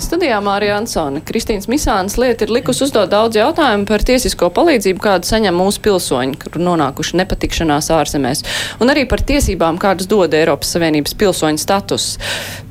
Studijā Mārija Ansone. Kristīnas Misānas lieta ir likusi uzdot daudz jautājumu par tiesisko palīdzību, kādu saņem mūsu pilsoņi, kur nonākuši nepatikšanās ārzemēs, un arī par tiesībām, kādas dod Eiropas Savienības pilsoņu status.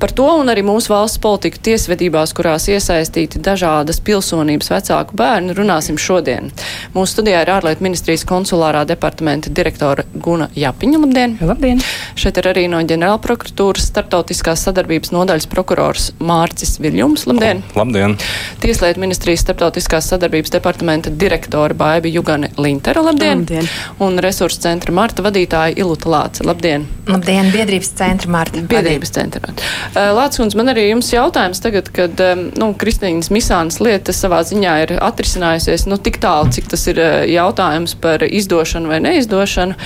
Par to un arī mūsu valsts politiku tiesvedībās, kurās iesaistīti dažādas pilsonības vecāku bērni, runāsim šodien. Mūsu studijā ir ārlietu ministrijas konsulārā departamenta direktora Guna Japiņa. Labdien! Labdien! Šeit ir arī no ģenerālprokuratūras starptautiskās sadarbības nodaļas prokurors Mārcis Viļņums. Labdien! Labdien! Tieslietu ministrijas starptautiskās sadarbības departamenta direktora Baiba Jugane Lintera. Labdien! Labdien. Un resursu centra Marta vadītāja Iluta Lāce. Labdien! Labdien, biedrības centra Marta. Biedrības centra. Uh, Lācis, man arī jums jautājums tagad, kad um, nu, Kristīnas Misānas lieta savā ziņā ir atrisinājusies nu, tik tālu, cik tas ir uh, jautājums par izdošanu vai neizdošanu.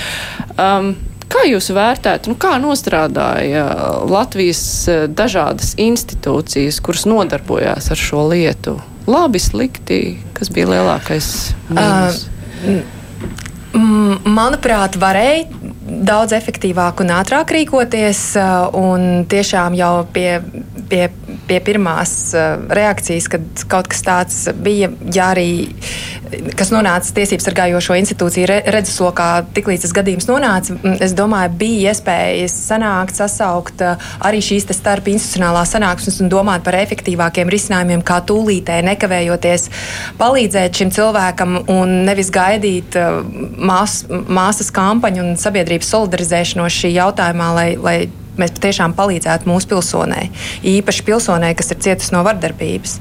Um, Kā jūs vērtētu, nu, kā nostrādāja Latvijas eh, dažādas institūcijas, kuras nodarbojās ar šo lietu? Labi, slikti, kas bija lielākais? Mīnus? Uh, manuprāt, varēja daudz efektīvāk un ātrāk rīkoties, un tiešām jau pie, pie, pie pirmās reakcijas, kad kaut kas tāds bija, ja arī kas nonāca tiesību sargājošo institūciju redzeslokā, tiklīdz tas gadījums nonāca, es domāju, bija iespējas sanākt, sasaukt arī šīs starp institucionālās sanāksmes un domāt par efektīvākiem risinājumiem, kā tūlītē nekavējoties palīdzēt šim cilvēkam un nevis gaidīt mās, māsas kampaņu un sabiedrības solidarizēšanos šī jautājumā, lai, lai mēs patiešām palīdzētu mūsu pilsonai. Īpaši pilsonai, kas ir cietusi no vardarbības.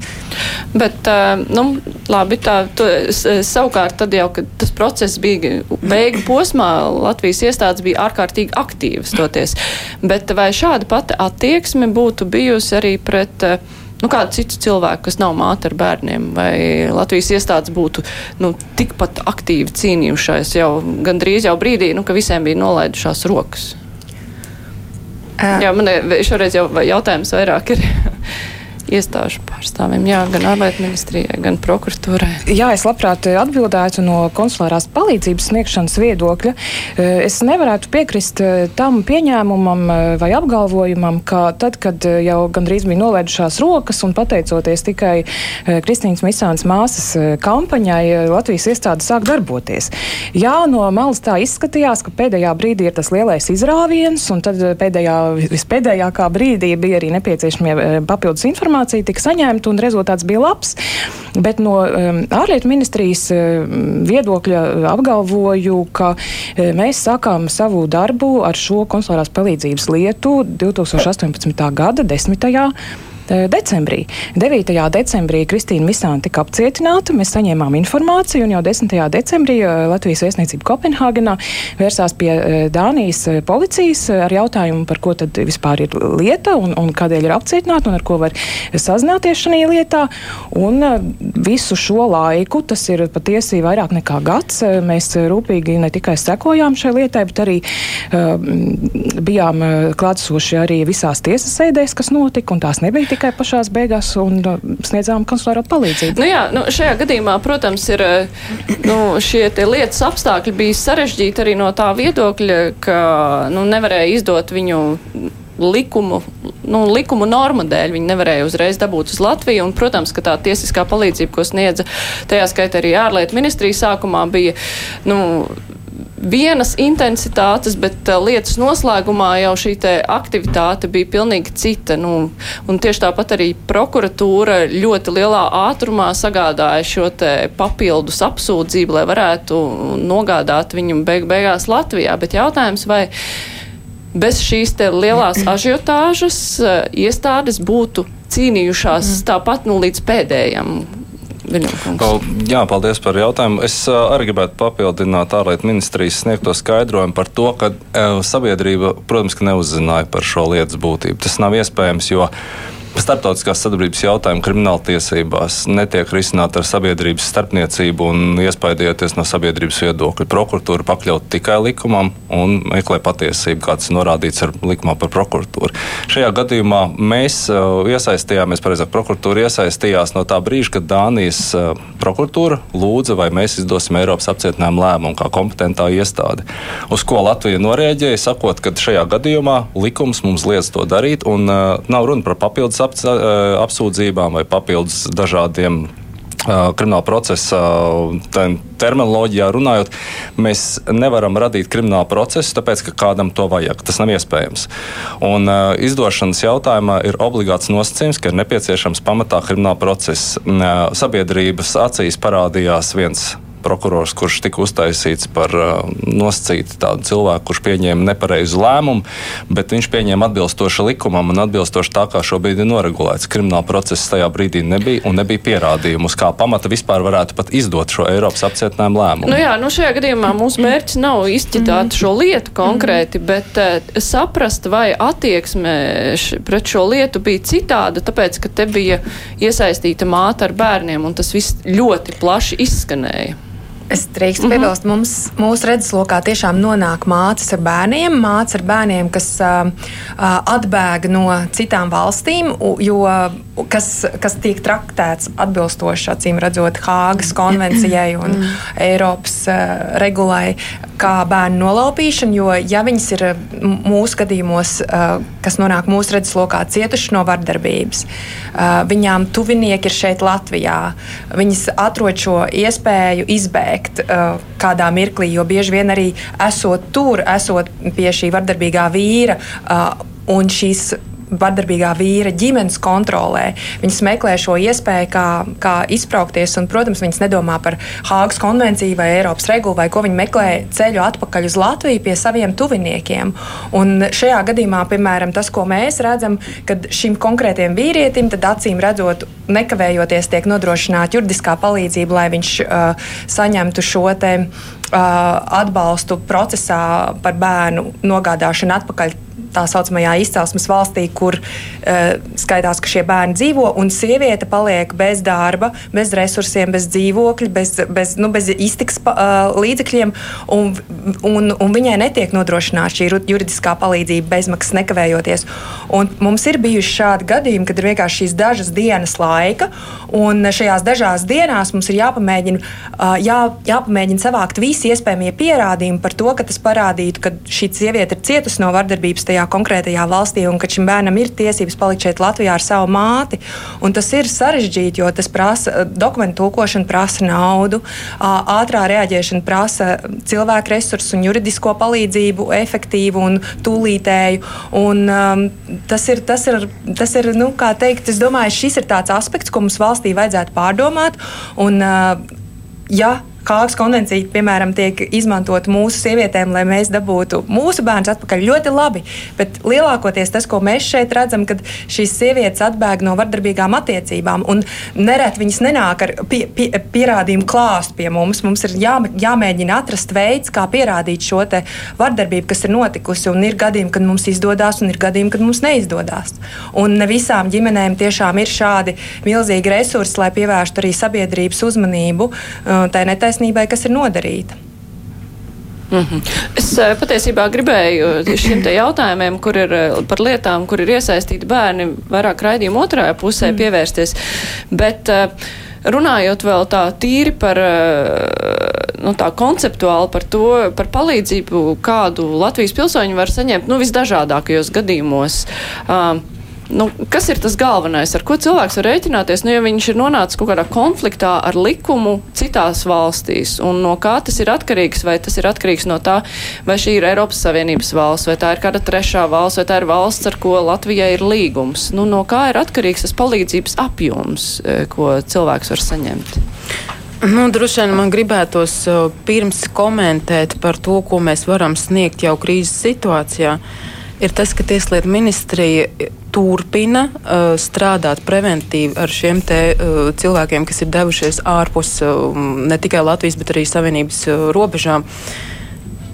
Bet, nu, labi, tā, tu, savukārt, tad jau, kad tas process bija beigu posmā, Latvijas iestādes bija ārkārtīgi aktīvas toties. Bet vai šāda pati attieksme būtu bijusi arī pret nu, kādu citu cilvēku, kas nav māte ar bērniem, vai Latvijas iestādes būtu nu, tikpat aktīvi cīnījušās jau gandrīz jau brīdī, nu, ka visiem bija nolaidušās rokas? Uh. Jā, man šoreiz jau jautājums vairāk ir iestāžu pārstāvjiem, jā, gan ārlietu ministrijai, gan prokuratūrai? Jā, es labprāt atbildētu no konsulārās palīdzības sniegšanas viedokļa. Es nevarētu piekrist tam pieņēmumam vai apgalvojumam, ka tad, kad jau gandrīz bija nolaidušās rokas un pateicoties tikai Kristīnas Misānas māsas kampaņai, Latvijas iestāde sāk darboties. Jā, no malas tā izskatījās, ka pēdējā brīdī ir tas lielais izrāviens, un tad pēdējā, vispēdējākā brīdī bija arī nepieciešamie papildus informācija informācija tika saņemta un rezultāts bija labs. Bet no um, ārlietu ministrijas um, viedokļa apgalvoju, ka um, mēs sākām savu darbu ar šo konsulārās palīdzības lietu 2018. gada 10 decembrī. 9. decembrī Kristīna Misāna tika apcietināta, mēs saņēmām informāciju, un jau 10. decembrī Latvijas vēstniecība Kopenhāgenā vērsās pie Dānijas policijas ar jautājumu, par ko tad vispār ir lieta un, un kādēļ ir apcietināta un ar ko var sazināties šajā lietā. Un visu šo laiku, tas ir patiesi vairāk nekā gads, mēs rūpīgi ne tikai sekojām šai lietai, bet arī uh, bijām klātsoši arī visās tiesas sēdēs, kas notika, un tās nebija tikai pašās beigās un uh, sniedzām konsulāro palīdzību. Nu jā, nu šajā gadījumā, protams, ir uh, nu, šie lietas apstākļi bija sarežģīti arī no tā viedokļa, ka nu, nevarēja izdot viņu likumu, nu, likumu normu dēļ viņi nevarēja uzreiz dabūt uz Latviju. Un, protams, ka tā tiesiskā palīdzība, ko sniedza tajā skaitā arī ārlietu ministrija sākumā, bija nu, vienas intensitātes, bet uh, lietas noslēgumā jau šī aktivitāte bija pilnīgi cita. Nu, tieši tāpat arī prokuratūra ļoti lielā ātrumā sagādāja šo papildus apsūdzību, lai varētu nogādāt viņu beig beigās Latvijā. Bet jautājums, vai bez šīs lielās ažiotāžas uh, iestādes būtu cīnījušās mm. tāpat nu, līdz pēdējam Jā, paldies par jautājumu. Es arī gribētu papildināt ārlietu ministrijas sniegto skaidrojumu par to, ka sabiedrība, protams, ka neuzzināja par šo lietas būtību. Tas nav iespējams, jo starptautiskās sadarbības jautājumi krimināla tiesībās netiek risināti ar sabiedrības starpniecību un iespaidieties no sabiedrības viedokļa. Prokuratūra pakļaut tikai likumam un meklē patiesību, kāds ir norādīts ar likumā par prokuratūru. Šajā gadījumā mēs uh, iesaistījāmies, pareizāk, prokuratūra iesaistījās no tā brīža, kad Dānijas uh, prokuratūra lūdza, vai mēs izdosim Eiropas apcietinājumu lēmumu kā kompetentā iestāde. Uz ko Latvija norēģēja, sakot, ka šajā gadījumā likums mums liedz to darīt, un uh, nav runa par papildus apsūdzībām vai papildus dažādiem krimināla procesa terminoloģijā runājot, mēs nevaram radīt kriminālu procesu, tāpēc, ka kādam to vajag. Tas nav iespējams. Un uh, izdošanas jautājumā ir obligāts nosacījums, ka ir nepieciešams pamatā krimināla procesa. Uh, sabiedrības acīs parādījās viens prokurors, kurš tika uztaisīts par uh, nosacītu tādu cilvēku, kurš pieņēma nepareizu lēmumu, bet viņš pieņēma atbilstoši likumam un atbilstoši tā, kā šobrīd ir noregulēts. Krimināla process tajā brīdī nebija un nebija pierādījumu, uz kā pamata vispār varētu pat izdot šo Eiropas apcietinājumu lēmumu. Nu jā, nu šajā gadījumā mūsu mērķis nav izķitāt šo lietu konkrēti, bet uh, saprast, vai attieksme pret šo lietu bija citāda, tāpēc, ka te bija iesaistīta māte ar bērniem, un tas viss ļoti plaši izskanēja. Es drīkstu mhm. piebilst, mm -hmm. mums, mūsu redzeslokā tiešām nonāk mācības ar bērniem, mācības ar bērniem, kas uh, atbēga no citām valstīm, jo, kas, kas tiek traktēts atbilstoši, acīm redzot, Hāgas konvencijai un mm. Eiropas uh, regulai, kā bērnu nolaupīšana. Jo, ja viņas ir mūsu gadījumos, kas nonāk mūsu redzeslokā, cietuši no vardarbības, viņām tuvinieki ir šeit Latvijā, viņas atrod šo iespēju izbēgt kādā mirklī, jo bieži vien arī esot tur, esot pie šī vardarbīgā vīra un šīs vardarbīgā vīra ģimenes kontrolē. Viņas meklē šo iespēju, kā, kā izbraukties, un, protams, viņas nedomā par Hāgas konvenciju vai Eiropas regulu, vai ko viņi meklē ceļu atpakaļ uz Latviju pie saviem tuviniekiem. Un šajā gadījumā, piemēram, tas, ko mēs redzam, kad šim konkrētajam vīrietim, tad acīm redzot, nekavējoties tiek nodrošināta juridiskā palīdzība, lai viņš uh, saņemtu šo te uh, atbalstu procesā par bērnu nogādāšanu atpakaļ tā saucamajā izcelsmes valstī, kur uh, skaitās, ka šie bērni dzīvo, un sieviete paliek bez darba, bez resursiem, bez dzīvokļa, bez, bez, nu, bez iztiks uh, līdzekļiem, un, un, un viņai netiek nodrošināta šī juridiskā palīdzība bezmaksas nekavējoties. Un mums ir bijuši šādi gadījumi, kad ir vienkārši šīs dažas dienas laika, un šajās dažās dienās mums ir jāpamēģina, uh, jā, jāpamēģina savākt visi iespējamie pierādījumi par to, ka tas parādītu, ka šī sieviete ir cietusi no vardarbības tajā konkrētajā valstī un ka šim bērnam ir tiesības palikt šeit Latvijā ar savu māti. Un tas ir sarežģīti, jo tas prasa dokumentu tulkošana, prasa naudu, ātrā reaģēšana prasa cilvēku resursu un juridisko palīdzību, efektīvu un tūlītēju. Un, um, tas ir, tas ir, tas ir nu, kā teikt, es domāju, šis ir tāds aspekts, ko mums valstī vajadzētu pārdomāt. Un, uh, ja Hāgas konvencija, piemēram, tiek izmantota mūsu sievietēm, lai mēs dabūtu mūsu bērnus atpakaļ. Ļoti labi, bet lielākoties tas, ko mēs šeit redzam, kad šīs sievietes atbēg no vardarbīgām attiecībām, un nereti viņas nenāk ar pie, pie, pierādījumu klāstu pie mums. Mums ir jā, jāmēģina atrast veids, kā pierādīt šo vardarbību, kas ir notikusi. Un ir gadījumi, kad mums izdodas, un ir gadījumi, kad mums neizdodas. Un ne visām ģimenēm tiešām ir šādi milzīgi resursi, lai pievērstu arī sabiedrības uzmanību uh, tai netaisnībai netaisnībai, kas ir nodarīta. Mm -hmm. Es eh, patiesībā gribēju šiem te jautājumiem, kur ir eh, par lietām, kur ir iesaistīti bērni, vairāk raidījumu otrajā pusē mm. pievērsties. Bet eh, runājot vēl tā tīri par, nu, tā konceptuāli par to, par palīdzību, kādu Latvijas pilsoņi var saņemt, nu, visdažādākajos gadījumos. Uh, nu, kas ir tas galvenais, ar ko cilvēks var rēķināties, nu, ja viņš ir nonācis kaut kādā konfliktā ar likumu citās valstīs, un no kā tas ir atkarīgs, vai tas ir atkarīgs no tā, vai šī ir Eiropas Savienības valsts, vai tā ir kāda trešā valsts, vai tā ir valsts, ar ko Latvijai ir līgums. Nu, no kā ir atkarīgs tas palīdzības apjoms, e, ko cilvēks var saņemt? Nu, droši vien man gribētos uh, pirms komentēt par to, ko mēs varam sniegt jau krīzes situācijā. Ir tas, ka Tieslietu ministrija turpina uh, strādāt preventīvi ar šiem te, uh, cilvēkiem, kas ir devušies ārpus uh, ne tikai Latvijas, bet arī Savienības uh, robežām.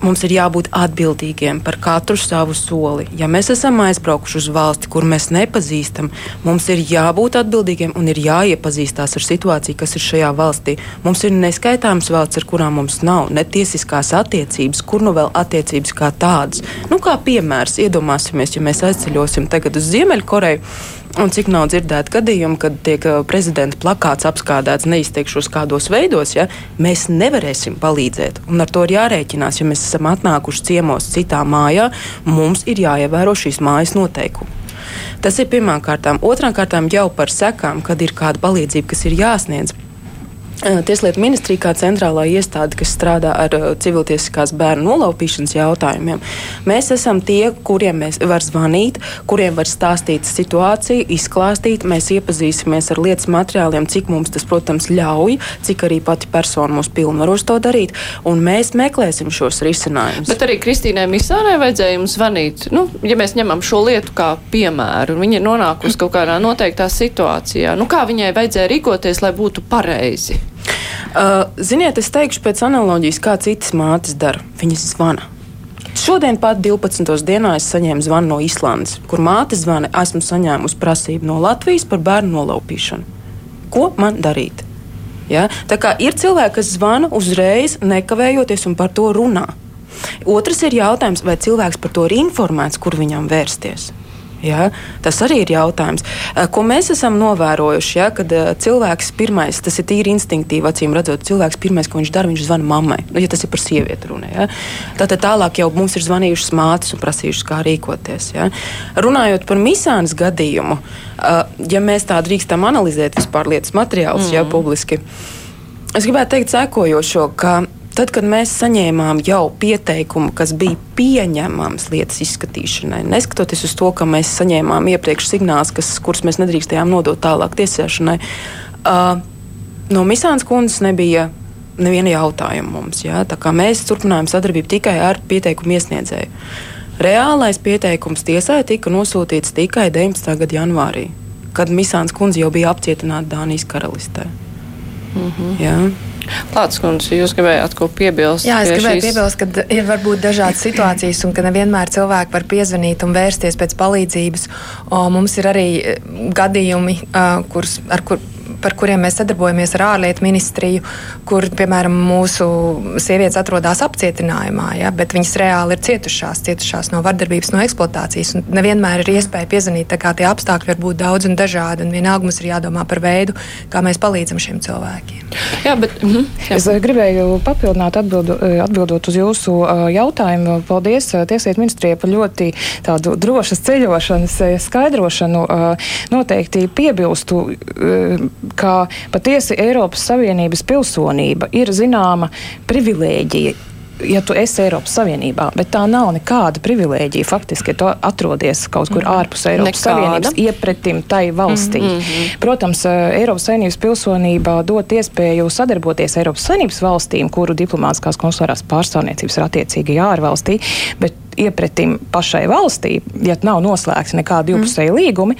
Mums ir jābūt atbildīgiem par katru savu soli. Ja mēs esam aizbraukuši uz valsti, kur mēs nepazīstam, mums ir jābūt atbildīgiem un ir jāiepazīstās ar situāciju, kas ir šajā valstī. Mums ir neskaitāmas valsts, ar kurām mums nav ne tiesiskās attiecības, kur nu vēl attiecības kā tādas. Nu, kā piemērs, iedomāsimies, ja mēs aizceļosim tagad uz Ziemeļkoreju. Un cik nav dzirdēti gadījumi, kad tiek prezidenta plakāts apskādēts neizteikšos kādos veidos, ja mēs nevarēsim palīdzēt. Un ar to ir jārēķinās. Ja mēs esam atnākuši ciemos citā mājā, mums ir jāievēro šīs mājas noteikumi. Tas ir pirmām kārtām. Otrām kārtām jau par sekām, kad ir kāda palīdzība, kas ir jāsniedz. Tieslietu ministrija, kā centrālā iestāde, kas strādā ar civiltiesiskās bērnu nolaupīšanas jautājumiem, mēs esam tie, kuriem mēs var zvanīt, kuriem var stāstīt situāciju, izklāstīt. Mēs iepazīsimies ar lietas materiāliem, cik mums tas, protams, ļauj, cik arī pati persona mūs pilnvaros to darīt, un mēs meklēsim šos risinājumus. Bet arī Kristīnai Misānai vajadzēja jums zvanīt, nu, ja mēs ņemam šo lietu kā piemēru, un viņa ir nonākusi kaut kādā noteiktā situācijā, nu, kā viņai vajadzēja rīkoties, lai būtu pareizi? Uh, ziniet, es teikšu pēc analoģijas, kā citas mātes dara. Viņas zvana. Šodien pat 12. dienā es saņēmu zvanu no Islandes, kur māte zvana, esmu saņēmusi prasību no Latvijas par bērnu nolaupīšanu. Ko man darīt? Ja? Tā kā ir cilvēki, kas zvana uzreiz, nekavējoties un par to runā. Otrs ir jautājums, vai cilvēks par to ir informēts, kur viņam vērsties. Ja? Tas arī ir jautājums, eh, ko mēs esam novērojuši. Ja? Kad uh, cilvēks pirmais, tas ir tīri instinktīvi, acīm redzot, cilvēks pirmais, ko viņš dara, viņš zvana mammai. Nu, ja tas ir par sievieti runa. Ja? Tātad tālāk jau mums ir zvanījušas mātes un prasījušas, kā rīkoties. Ja? Runājot par misānas gadījumu, uh, ja mēs tā drīkstam analizēt vispār lietas materiālus, mm. ja publiski, es gribētu teikt sekojošo, Tad, kad mēs saņēmām jau pieteikumu, kas bija pieņemams lietas izskatīšanai, neskatoties uz to, ka mēs saņēmām iepriekš signālus, kurus mēs nedrīkstējām nodot tālāk tiesāšanai, uh, no Misānas kundzes nebija neviena jautājuma mums. Ja? Mēs turpinājām sadarbību tikai ar pieteikumu iesniedzēju. Reālais pieteikums tiesai tika nosūtīts tikai 19. gada janvārī, kad Misāns kundze jau bija apcietināta Dānijas karalistē. Mm -hmm. ja? Lācis kundze, jūs gribējāt ko piebilst? Jā, es gribēju šīs... piebilst, ka ir varbūt dažādas situācijas un ka nevienmēr cilvēki var piezvanīt un vērsties pēc palīdzības. O, mums ir arī eh, gadījumi, kurs, ar kur par kuriem mēs sadarbojamies ar ārlietu ministriju, kur, piemēram, mūsu sievietes atrodas apcietinājumā, ja, bet viņas reāli ir cietušās, cietušās no vardarbības, no eksploatācijas. Nevienmēr ir iespēja piezvanīt, tā kā tie apstākļi var būt daudz un dažādi, un vienalga mums ir jādomā par veidu, kā mēs palīdzam šiem cilvēkiem. Jā, bet mm, jā. es gribēju papildināt, atbildu, atbildot uz jūsu jautājumu. Paldies Tieslietu ministrijai par ļoti tādu drošas ceļošanas skaidrošanu. Noteikti piebilstu ka patiesi Eiropas Savienības pilsonība ir zināma privilēģija ja tu esi Eiropas Savienībā, bet tā nav nekāda privilēģija. Faktiski, ja tu atrodies kaut kur mm. ārpus Eiropas nekāda. Savienības, iepretim tai valstī. Mm -hmm. Protams, eh, Eiropas Savienības pilsonība dot iespēju sadarboties Eiropas Savienības valstīm, kuru diplomātiskās konsulārās pārstāvniecības ir attiecīgi ārvalstī, bet iepretim pašai valstī, ja nav noslēgti nekādi divpusēji mm. līgumi,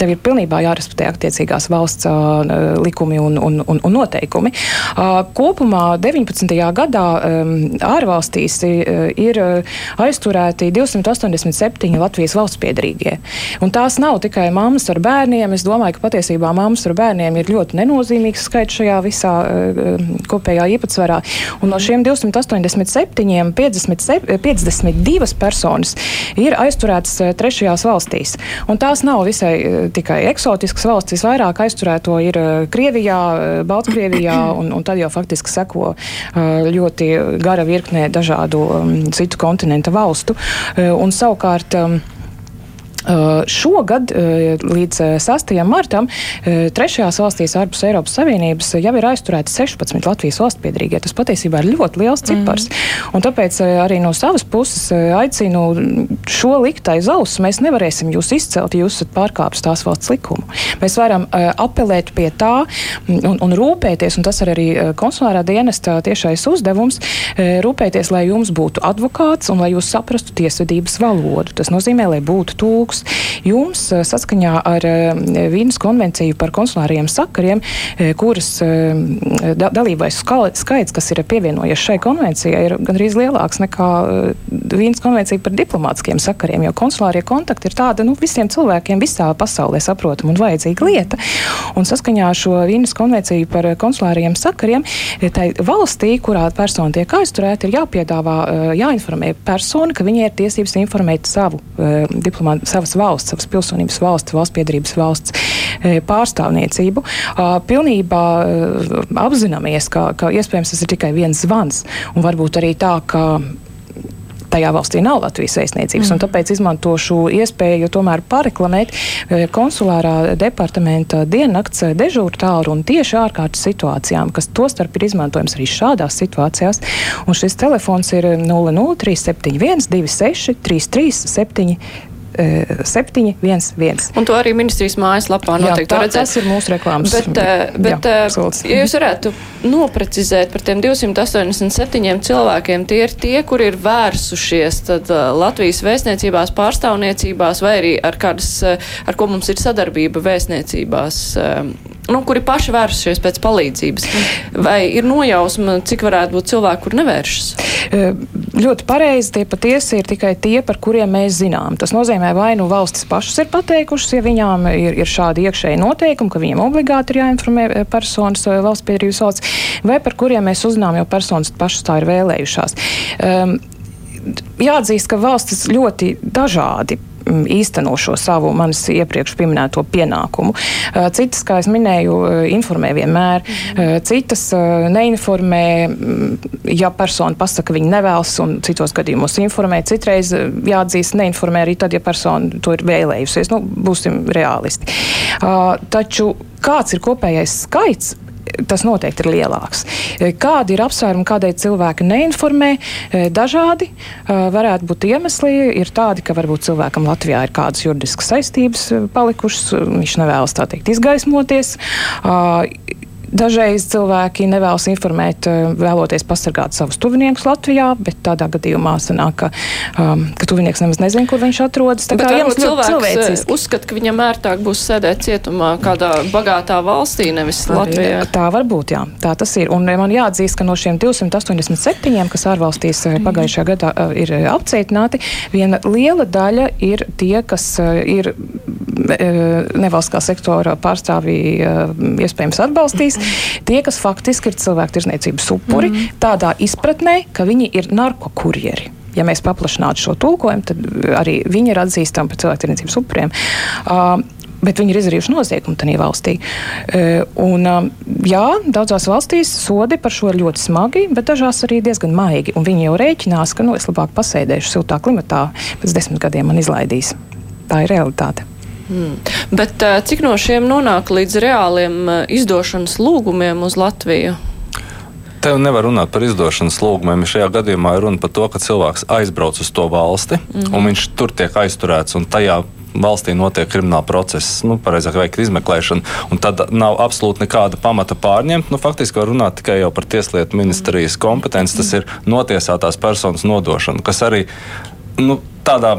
tev ir pilnībā jārespektē attiecīgās valsts uh, likumi un, un, un, un noteikumi. Uh, kopumā 19. gadā um, ārvalstīs ir aizturēti 287 Latvijas valsts piedrīgie. Un tās nav tikai mammas ar bērniem. Es domāju, ka patiesībā mammas ar bērniem ir ļoti nenozīmīgs skaits šajā visā uh, kopējā īpatsvarā. Un no šiem 287, 50, 52 personas ir aizturētas trešajās valstīs. Un tās nav visai tikai eksotiskas valsts. Visvairāk aizturēto ir eh, Krievijā, eh, Baltkrievijā, un, un tad jau faktiski seko eh, ļoti gara virknē dažādu um, citu kontinentu valstu. Un savukārt um, šogad uh, līdz 6. Uh, martam trešajās valstīs ārpus Eiropas Savienības jau ir aizturēti 16 Latvijas valsts piedrīgie. Tas patiesībā ir ļoti liels cipars. Mm. Un tāpēc arī no savas puses aicinu šo likt aiz auss. Mēs nevarēsim jūs izcelt, ja jūs esat pārkāpis tās valsts likumu. Mēs varam apelēt pie tā un, un rūpēties, un tas ir arī konsulārā dienesta tiešais uzdevums, rūpēties, lai jums būtu advokāts un lai jūs saprastu tiesvedības valodu. Tas nozīmē, lai būtu tūks vienlaikus jums saskaņā ar Vīnas konvenciju par konsulāriem sakariem, kuras da dalībais skaits, kas ir pievienojies šai konvencijai, ir gandrīz lielāks nekā Vīnas konvencija par diplomātiskiem sakariem, jo konsulārie kontakti ir tāda nu, visiem cilvēkiem visā pasaulē saprotama un vajadzīga lieta. Un saskaņā ar šo Vīnas konvenciju par konsulāriem sakariem, tai valstī, kurā persona tiek aizturēta, ir jāpiedāvā, jāinformē persona, ka viņai ir tiesības informēt savu diplomātu, savas valsts, savas pilsonības valsts, valsts piedarības valsts pārstāvniecību. Pilnībā apzināmies, ka, ka iespējams tas ir tikai viens zvans, un varbūt arī tā, ka tajā valstī nav Latvijas vēstniecības. Mm. Tāpēc izmantošu iespēju tomēr pareklamēt e, konsulārā departamenta diennakts dežūru tālruni tieši ārkārtas situācijām, kas tostarp ir izmantojams arī šādās situācijās. Un šis telefons ir 00371 26 33 711. Un to arī ministrijas mājaslapā noteikti redzēt. Tas ir mūsu reklāmas. Bet, eh, bet Jā, ja jūs varētu noprecizēt par tiem 287 cilvēkiem, tie ir tie, kuri ir vērsušies tad Latvijas vēstniecībās, pārstāvniecībās vai arī ar kādas, ar ko mums ir sadarbība vēstniecībās, nu, kuri paši vērsušies pēc palīdzības. Vai ir nojausma, cik varētu būt cilvēki, kur nevēršas? Ļoti pareizi, tie patiesi ir tikai tie, par kuriem mēs zinām. Tas nozīmē, vai nu valstis pašas ir pateikušas, ja viņām ir, ir šādi iekšēji noteikumi, ka viņiem obligāti ir jāinformē eh, personas vai valsts piedarības valsts, vai par kuriem mēs uzzinām, jo personas pašas tā ir vēlējušās. Um, jāatzīst, ka valstis ļoti dažādi īsteno šo savu manis iepriekš pieminēto pienākumu. Citas, kā es minēju, informē vienmēr, citas neinformē, mm, ja persona pasaka, ka viņi nevēlas, un citos gadījumos informē. Citreiz jāatzīst, neinformē arī tad, ja persona to ir vēlējusies. Nu, būsim realisti. Taču kāds ir kopējais skaits? Tas noteikti ir lielāks. Kādi ir apsvērumi, kādēļ cilvēki neinformē? Dažādi varētu būt iemesli. Ir tādi, ka varbūt cilvēkam Latvijā ir kādas juridiskas saistības palikušas, viņš nevēlas tā teikt izgaismoties. Dažreiz cilvēki nevēlas informēt, eh, vēloties pasargāt savus tuviniekus Latvijā, bet tādā gadījumā sanāk, ka, um, ka tuvinieks nemaz nezina, kur viņš atrodas. Tā bet kā jums cilvēks eh, uzskata, ka viņam ērtāk būs sēdēt cietumā kādā bagātā valstī, nevis Latvijā? Tā var būt, jā. Tā tas ir. Un man jāatzīst, ka no šiem 287, kas ārvalstīs mm. pagājušajā gadā ir apcietināti, viena liela daļa ir tie, kas ir nevalstiskā sektora pārstāvji iespējams atbalstīs. Tie, kas faktiski ir cilvēku tirzniecības upuri, mm. tādā izpratnē, ka viņi ir narkokurjeri ja mēs paplašinātu šo tulkojumu, tad arī viņi ir atzīstami par cilvēktirdzniecības upuriem. Uh, Bet viņi ir izdarījuši noziegumu tajā valstī. Uh, un, uh, jā, daudzās valstīs sodi par šo ir ļoti smagi, bet dažās arī diezgan maigi. Un viņi jau rēķinās, ka nu, es labāk pasēdēšu siltā klimatā, pēc desmit gadiem man izlaidīs. Tā ir realitāte. Mm. Bet uh, cik no šiem nonāk līdz reāliem uh, izdošanas lūgumiem uz Latviju? Te nevar runāt par izdošanas lūgumiem. Šajā gadījumā ir runa par to, ka cilvēks aizbrauc uz to valsti, mm -hmm. un viņš tur tiek aizturēts. Tajā valstī notiek krimināla process, nu, pareizāk veikt izmeklēšanu, un tad nav absolūti nekāda pamata pārņemt. Nu, faktiski var runāt tikai par tieslietu ministrijas kompetenci, tas ir notiesātās personas nodošana, kas arī nu, tādā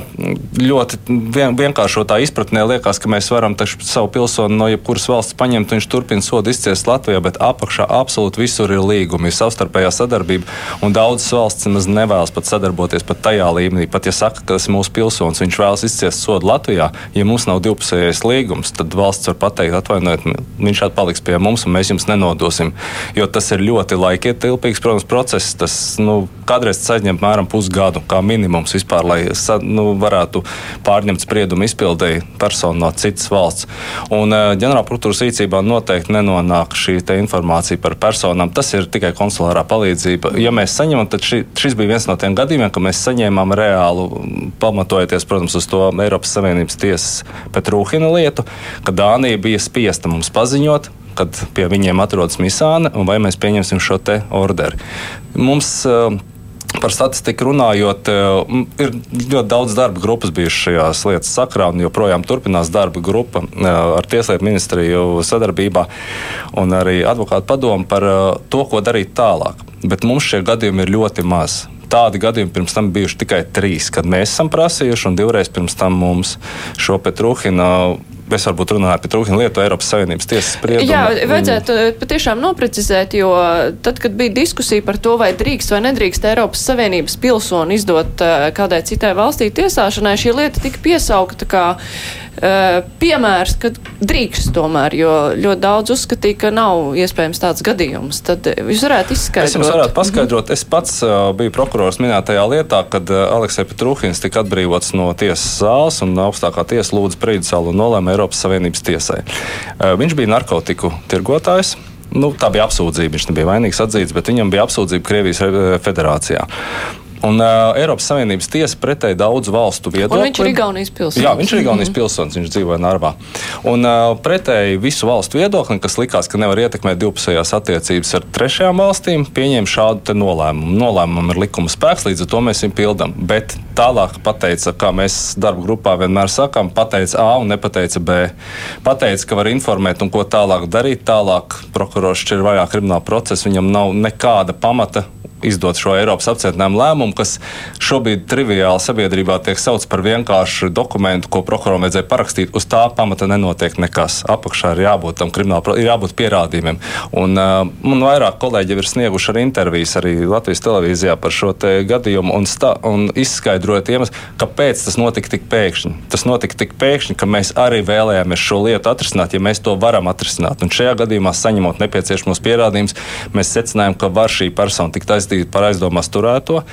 ļoti vien, vienkāršotā izpratnē liekas, ka mēs varam savu pilsoni no jebkuras valsts paņemt, viņš turpina sodu izciest Latvijā, bet apakšā absolūti visur ir līgumi, ir savstarpējā sadarbība, daudzas valsts nemaz nevēlas pat sadarboties pat tajā līmenī. Pat ja saka, ka tas ir mūsu pilsonis, viņš vēlas izciest sodu Latvijā, ja mums nav divpusējais līgums, tad valsts var pateikt, atvainojiet, viņš paliks pie mums, un mēs jums nenodosim. Jo tas ir ļoti laikietilpīgs, protams, process. Tas nu, kādreiz aizņem apmēram pusgadu, kā minimums vispār, lai nu, varētu pārņemt spriedumu izpildēji personu no citas valsts. Un uh, ģenerālprokuratūras rīcībā noteikti nenonāk šī informācija par personām. Tas ir tikai konsulārā palīdzība. Ja mēs saņemam, tad ši, šis bija viens no tiem gadījumiem, kad mēs saņēmām reālu, pamatojoties, protams, uz to Eiropas Savienības tiesas Petrūhina lietu, ka Dānija bija spiesta mums paziņot, kad pie viņiem atrodas misāne, un vai mēs pieņemsim šo te orderi. Mums uh, Par statistiku runājot, eh, ir ļoti daudz darba grupas bijušas šajās lietas sakrā, un joprojām turpinās darba grupa eh, ar Tieslietu ministriju sadarbībā un arī advokātu padomu par eh, to, ko darīt tālāk. Bet mums šie gadījumi ir ļoti maz tādi gadījumi pirms tam bijuši tikai trīs, kad mēs esam prasījuši, un divreiz pirms tam mums šo Petruhina es varbūt runāju par trūkumu lietu Eiropas Savienības tiesas spriedumu. Jā, vajadzētu patiešām noprecizēt, jo tad, kad bija diskusija par to, vai drīkst vai nedrīkst Eiropas Savienības pilsoni izdot uh, kādai citai valstī tiesāšanai, šī lieta tika piesaukta kā piemērs, ka drīkst tomēr, jo ļoti daudz uzskatīja, ka nav iespējams tāds gadījums. Tad jūs varētu izskaidrot. Es jums varētu paskaidrot. Mm -hmm. Es pats uh, biju prokurors minētajā lietā, kad uh, Aleksei Petrūhins tika atbrīvots no tiesas zāles un augstākā tiesa lūdza prīdsalu un nolēma Eiropas Savienības tiesai. Uh, viņš bija narkotiku tirgotājs. Nu, tā bija apsūdzība. Viņš nebija vainīgs atzīts, bet viņam bija apsūdzība Krievijas federācijā. Un uh, Eiropas Savienības tiesa pretēji daudzu valstu viedokli. Viņš ir Igaunijas pilsonis. Jā, viņš ir Igaunijas mm -hmm. pilsonis, viņš dzīvoja Narvā. Un uh, pretēji visu valstu viedokli, kas likās, ka nevar ietekmēt divpusējās attiecības ar trešajām valstīm, pieņēma šādu nolēmumu. Nolēmumam ir likuma spēks, līdz ar to mēs viņu pildām. Bet tālāk pateica, kā mēs darba grupā vienmēr sakām, pateica A un nepateica B. Pateica, ka var informēt un ko tālāk darīt. Tālāk prokurors šķir vaļā kriminālu procesu, viņam nav nekāda pamata izdot šo Eiropas apcietinājumu lēmumu, kas šobrīd triviāli sabiedrībā tiek saukts par vienkāršu dokumentu, ko prokuroram vajadzēja parakstīt. Uz tā pamata nenotiek nekas. Apakšā ir jābūt tam kriminālam, ir jābūt pierādījumiem. Un, uh, man vairāk kolēģi ir snieguši arī intervijas arī Latvijas televīzijā par šo gadījumu un, stā, un izskaidrojot iemeslu, kāpēc tas notika tik pēkšņi. Tas notika tik pēkšņi, ka mēs arī vēlējāmies šo lietu atrisināt, ja mēs to varam atrisināt. Un šajā gadījumā, saņemot nepieciešamos pierādījumus, mēs secinājām, ka var šī persona tikt uzskatīt par aizdomās turēto.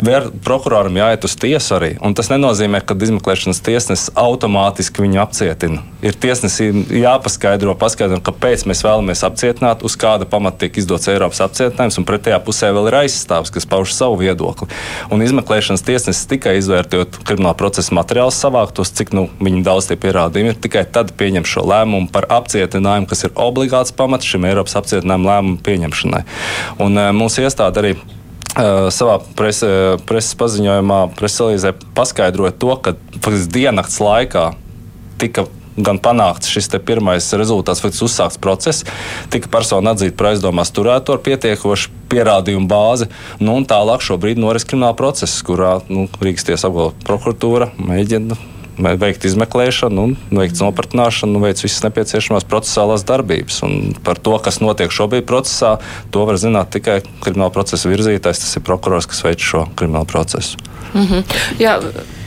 Vēr, prokuroram jāiet uz tiesu arī. Un tas nenozīmē, ka izmeklēšanas tiesnesis automātiski viņu apcietina. Ir tiesnesim jāpaskaidro, paskaidro, kāpēc mēs vēlamies apcietināt, uz kāda pamata tiek izdots Eiropas apcietinājums, un pretējā pusē vēl ir aizstāvs, kas pauž savu viedokli. Un izmeklēšanas tiesnesis tikai izvērtējot krimināla procesa materiālus savāktos, cik nu, viņi daudz tie pierādījumi ir, tikai tad pieņem šo lēmumu par apcietinājumu, kas ir obligāts pamats šim Eiropas apcietinājuma lēmumu pieņemšanai. Un, uh, mūsu iestāde arī savā prese, preses paziņojumā, preses elīzē paskaidroja to, ka faktiski diennakts laikā tika gan panākts šis pirmais rezultāts, faktiski uzsākts process, tika persona atzīta par aizdomās turēto ar pietiekošu pierādījumu bāzi. Nu, tālāk šobrīd noris krimināla process, kurā nu, Rīgas tiesa apgalvo prokuratūra mēģina veikt izmeklēšanu, veikt nopratināšanu, veikt visas nepieciešamās procesālās darbības. Un par to, kas notiek šobrīd procesā, to var zināt tikai krimināla procesa virzītājs. Tas ir prokurors, kas veic šo kriminālu procesu. Mm -hmm. Jā.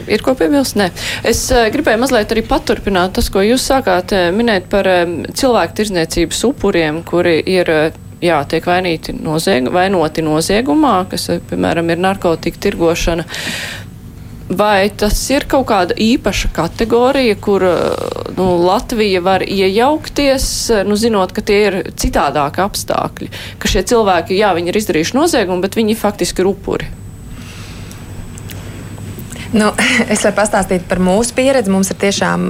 Ir ko piebilst? Nē. Es uh, gribēju mazliet arī paturpināt tas, ko jūs sākāt uh, minēt par um, cilvēku tirzniecības upuriem, kuri ir jā, tiek vainīti nozieg, vainoti noziegumā, kas, piemēram, ir narkotika tirgošana. Vai tas ir kaut kāda īpaša kategorija, kur nu, Latvija var iejaukties, nu, zinot, ka tie ir citādāki apstākļi, ka šie cilvēki, jā, viņi ir izdarījuši noziegumu, bet viņi faktiski ir upuri? Nu, es varu pastāstīt par mūsu pieredzi. Mums ir tiešām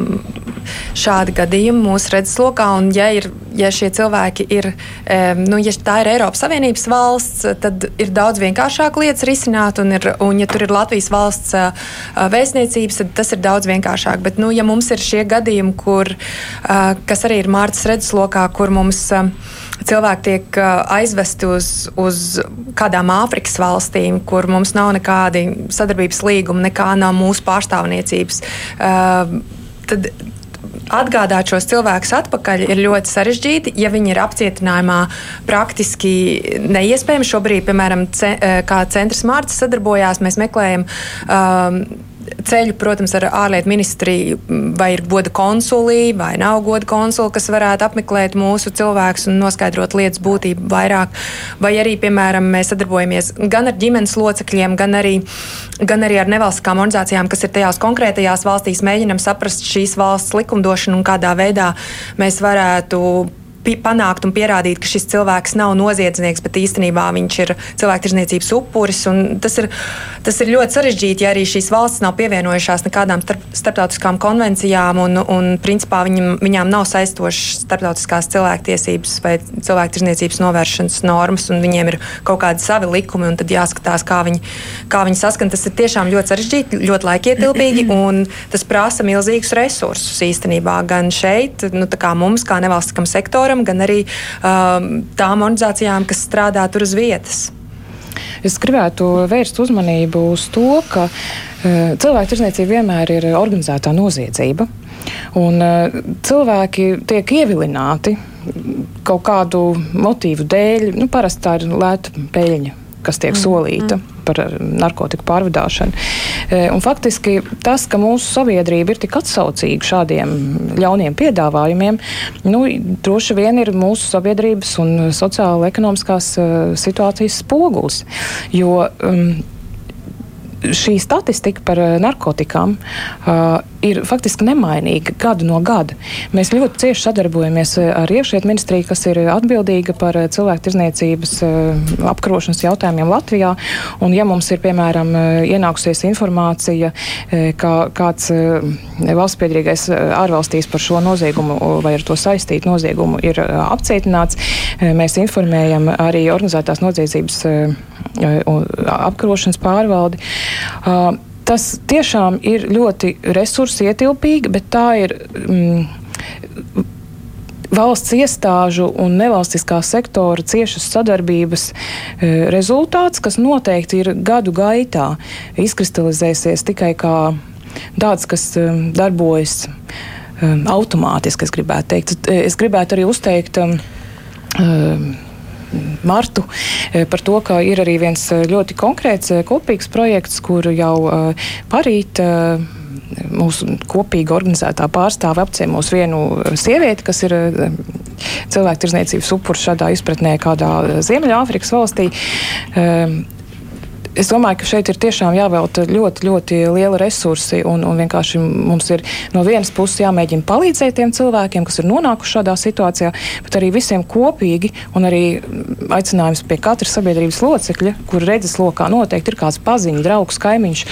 šādi gadījumi mūsu redzeslokā. Un, ja, ir, ja šie cilvēki ir, nu, ja tā ir Eiropas Savienības valsts, tad ir daudz vienkāršāk lietas risināt. Un, ir, un ja tur ir Latvijas valsts vēstniecības, tad tas ir daudz vienkāršāk. Bet, nu, ja mums ir šie gadījumi, kur, kas arī ir Mārtas redzeslokā, kur mums cilvēki tiek aizvesti uz, uz kādām Āfrikas valstīm, kur mums nav nekādi sadarbības līgumi, nekā nav mūsu pārstāvniecības. Uh, tad atgādāt šos cilvēkus atpakaļ ir ļoti sarežģīti. Ja viņi ir apcietinājumā, praktiski neiespējami. Šobrīd, piemēram, ce, kā centrs Mārcis sadarbojās, mēs meklējam. Um, ceļu, protams, ar ārlietu ministriju, vai ir goda konsulī, vai nav goda konsuli, kas varētu apmeklēt mūsu cilvēkus un noskaidrot lietas būtību vairāk. Vai arī, piemēram, mēs sadarbojamies gan ar ģimenes locekļiem, gan arī, gan arī ar nevalstiskām organizācijām, kas ir tajās konkrētajās valstīs, mēģinam saprast šīs valsts likumdošanu un kādā veidā mēs varētu panākt un pierādīt, ka šis cilvēks nav noziedznieks, bet īstenībā viņš ir cilvēktirdzniecības upuris. Tas ir, tas ir ļoti sarežģīti, ja arī šīs valsts nav pievienojušās nekādām starp, starptautiskām konvencijām un, un principā viņam, viņām nav saistošas starptautiskās cilvēktiesības vai cilvēktirdzniecības novēršanas normas, un viņiem ir kaut kādi savi likumi, un tad jāskatās, kā viņi, kā viņi saskan. Tas ir tiešām ļoti sarežģīti, ļoti laikietilpīgi, un tas prasa milzīgus resursus īstenībā gan šeit, nu, kā mums, kā nevalstiskam sektoram, gan arī um, tām organizācijām, kas strādā tur uz vietas. es gribētu vērst uzmanību uz to, ka uh, cilvēku tirzniecība vienmēr ir organizētā noziedzība. Un, uh, cilvēki tiek ievilināti kaut kādu motīvu dēļ. Nu, parasti tā ir lēta peļņa kas tiek mm, solīta mm. par narkotiku pārvadāšanu. E, un faktiski tas, ka mūsu sabiedrība ir tik atsaucīga šādiem ļauniem piedāvājumiem, nu, droši vien ir mūsu sabiedrības un sociāla-ekonomiskās uh, situācijas spogulis. Jo, um, šī statistika par eh, narkotikām uh, ir faktiski nemainīga gadu no gada. Mēs ļoti cieši sadarbojamies eh, ar iekšlietu ministriju, kas ir atbildīga par cilvēku tirzniecības apkarošanas jautājumiem Latvijā. Un, ja mums ir, piemēram, ienākusies informācija, ka kāds valsts piedrīgais ārvalstīs par šo noziegumu vai ar to saistītu noziegumu ir apcietināts, mēs informējam arī organizētās noziedzības apkarošanas pārvaldi. Tas tiešām ir ļoti resursu ietilpīgi, bet tā ir. Mm, valsts iestāžu un nevalstiskā sektora ciešas sadarbības e, rezultāts, kas noteikti ir gadu gaitā izkristalizēsies tikai kā tāds, kas e, darbojas e, automātiski, es gribētu teikt. Es gribētu arī uzteikt. Martu e, par to, ka ir arī viens e, ļoti konkrēts e, kopīgs projekts, kur jau parīt mūsu kopīgi organizētā pārstāve apciemos vienu sievieti, kas ir cilvēku tirzniecības upurs šādā izpratnē kādā Ziemeļāfrikas valstī es domāju, ka šeit ir tiešām jāvelta ļoti, ļoti liela resursi. Un, un vienkārši mums ir no vienas puses jāmēģina palīdzēt tiem cilvēkiem, kas ir nonākuši šādā situācijā, bet arī visiem kopīgi un arī aicinājums pie katra sabiedrības locekļa, kur redzes lokā noteikti ir kāds paziņš, draugs, kaimiņš,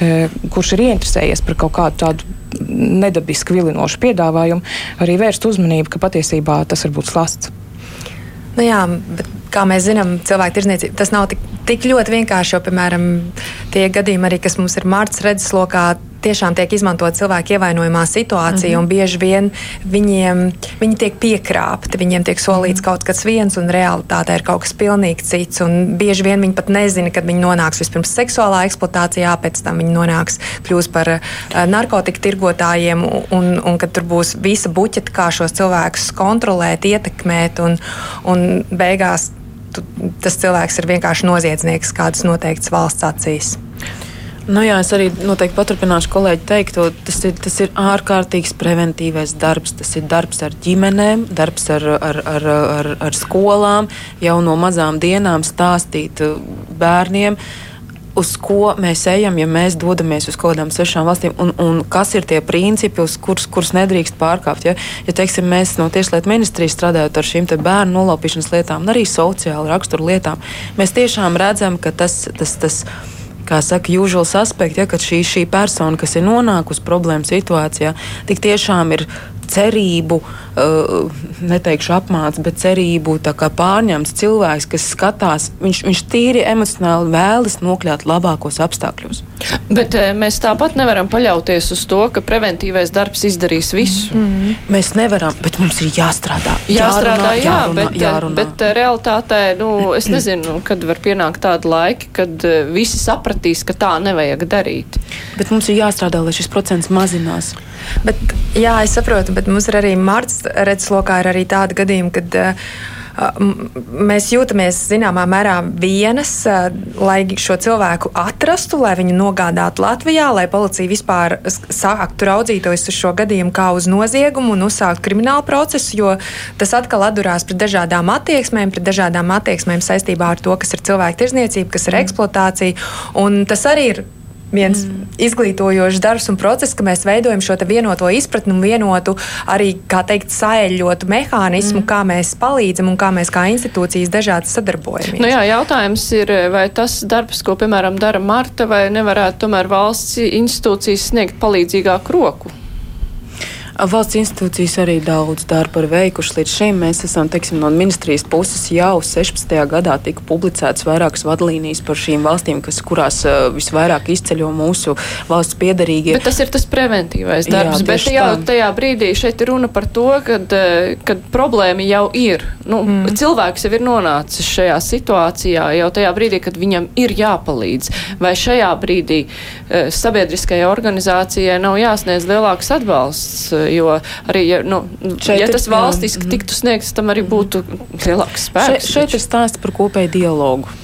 eh, kurš ir ieinteresējies par kaut kādu tādu nedabiski vilinošu piedāvājumu, arī vērst uzmanību, ka patiesībā tas var būt slasts. Nu jā, bet, kā mēs zinām, cilvēku tirzniecība tas nav tik, tik ļoti vienkārši. Jo, piemēram, tie gadījumi, arī, kas mums ir Mārcis redzeslokā, tiešām tiek izmantot cilvēku ievainojumā situācija, mm -hmm. un bieži vien viņiem viņi tiek piekrāpti. Viņiem tiek solīts mm -hmm. kaut kas viens, un realitātē ir kaut kas pilnīgi cits. Bieži vien viņi pat nezina, kad viņi nonāks vispirms seksuālā eksploatācijā, pēc tam viņi nonāks kļūs par uh, narkotiku tirgotājiem, un, un, un kad tur būs visa buķeta, kā šos cilvēkus kontrolēt, ietekmēt, un, un beigās tu, tas cilvēks ir vienkārši noziedznieks kādas noteiktas valsts acīs. Nu jā, es arī noteikti paturpināšu kolēģi teikto. Tas ir, tas ir ārkārtīgs preventīvais darbs. Tas ir darbs ar ģimenēm, darbs ar, ar, ar, ar, ar skolām, jau no mazām dienām stāstīt uh, bērniem. Uz ko mēs ejam, ja mēs dodamies uz kaut kādām svešām valstīm, un, un kas ir tie principi, kurus, kurus nedrīkst pārkāpt. Ja, ja teiksim, mēs no Tieslietu ministrijas strādājot ar šīm bērnu nolaupīšanas lietām, un arī sociālu raksturu lietām, mēs tiešām redzam, ka tas, tas, tas kā saka, usual suspect, ja, ka šī, šī persona, kas ir nonākusi problēmu situācijā, tik tiešām ir cerību, uh, neteikšu apmācīts, bet cerību pārņemts cilvēks, kas skatās, viņš, viņš tīri emocionāli vēlas nokļūt labākos apstākļos. Bet mēs tāpat nevaram paļauties uz to, ka preventīvais darbs izdarīs visu. Mm -hmm. Mēs nevaram, bet mums ir jāstrādā. Jāstrādā, jārunā, jā, jārunā, bet, jārunā. bet realitātē, nu, es nezinu, kad var pienākt tāda laika, kad visi sapratīs, ka tā nevajag darīt. Bet mums ir jāstrādā, lai šis procents mazinās. Bet, jā, es saprotu, bet mums ir arī Mārcis redzeslokā ir arī tādi gadījumi, kad uh, mēs jūtamies zināmā mērā vienas, lai šo cilvēku atrastu, lai viņu nogādātu Latvijā, lai policija vispār sāktu raudzīties uz šo gadījumu kā uz noziegumu un uzsākt kriminālu procesu, jo tas atkal atdurās pret dažādām attieksmēm, pret dažādām attieksmēm saistībā ar to, kas ir cilvēku tirzniecība, kas ir eksploatācija. Un tas arī ir viens mm. izglītojošs darbs un process, ka mēs veidojam šo vienoto izpratni un vienotu arī, kā teikt, saeļotu mehānismu, mm. kā mēs palīdzam un kā mēs kā institūcijas dažādi sadarbojamies. Nu jā, jautājums ir, vai tas darbs, ko, piemēram, dara Marta, vai nevarētu tomēr valsts institūcijas sniegt palīdzīgāku roku? Valsts institūcijas arī daudz darba ir veikušas līdz šim. Mēs esam, teiksim, no ministrijas puses jau 16. gadā tika publicētas vairākas vadlīnijas par šīm valstīm, kas, kurās uh, visvairāk izceļo mūsu valsts piedarīgie. Bet tas ir tas preventīvais darbs. Jā, bet jau tā. tajā brīdī šeit ir runa par to, kad, kad problēma jau ir. Nu, mm. Cilvēks jau ir nonācis šajā situācijā jau tajā brīdī, kad viņam ir jāpalīdz. Vai šajā brīdī uh, sabiedriskajai organizācijai nav jāsniedz lielāks atbalsts? Jo arī, ja, nu, šeit ja tas valstiski jā. tiktu sniegts, tam arī būtu lielāks spēks. Šeit, šeit ir stāsts par kopēju dialogu.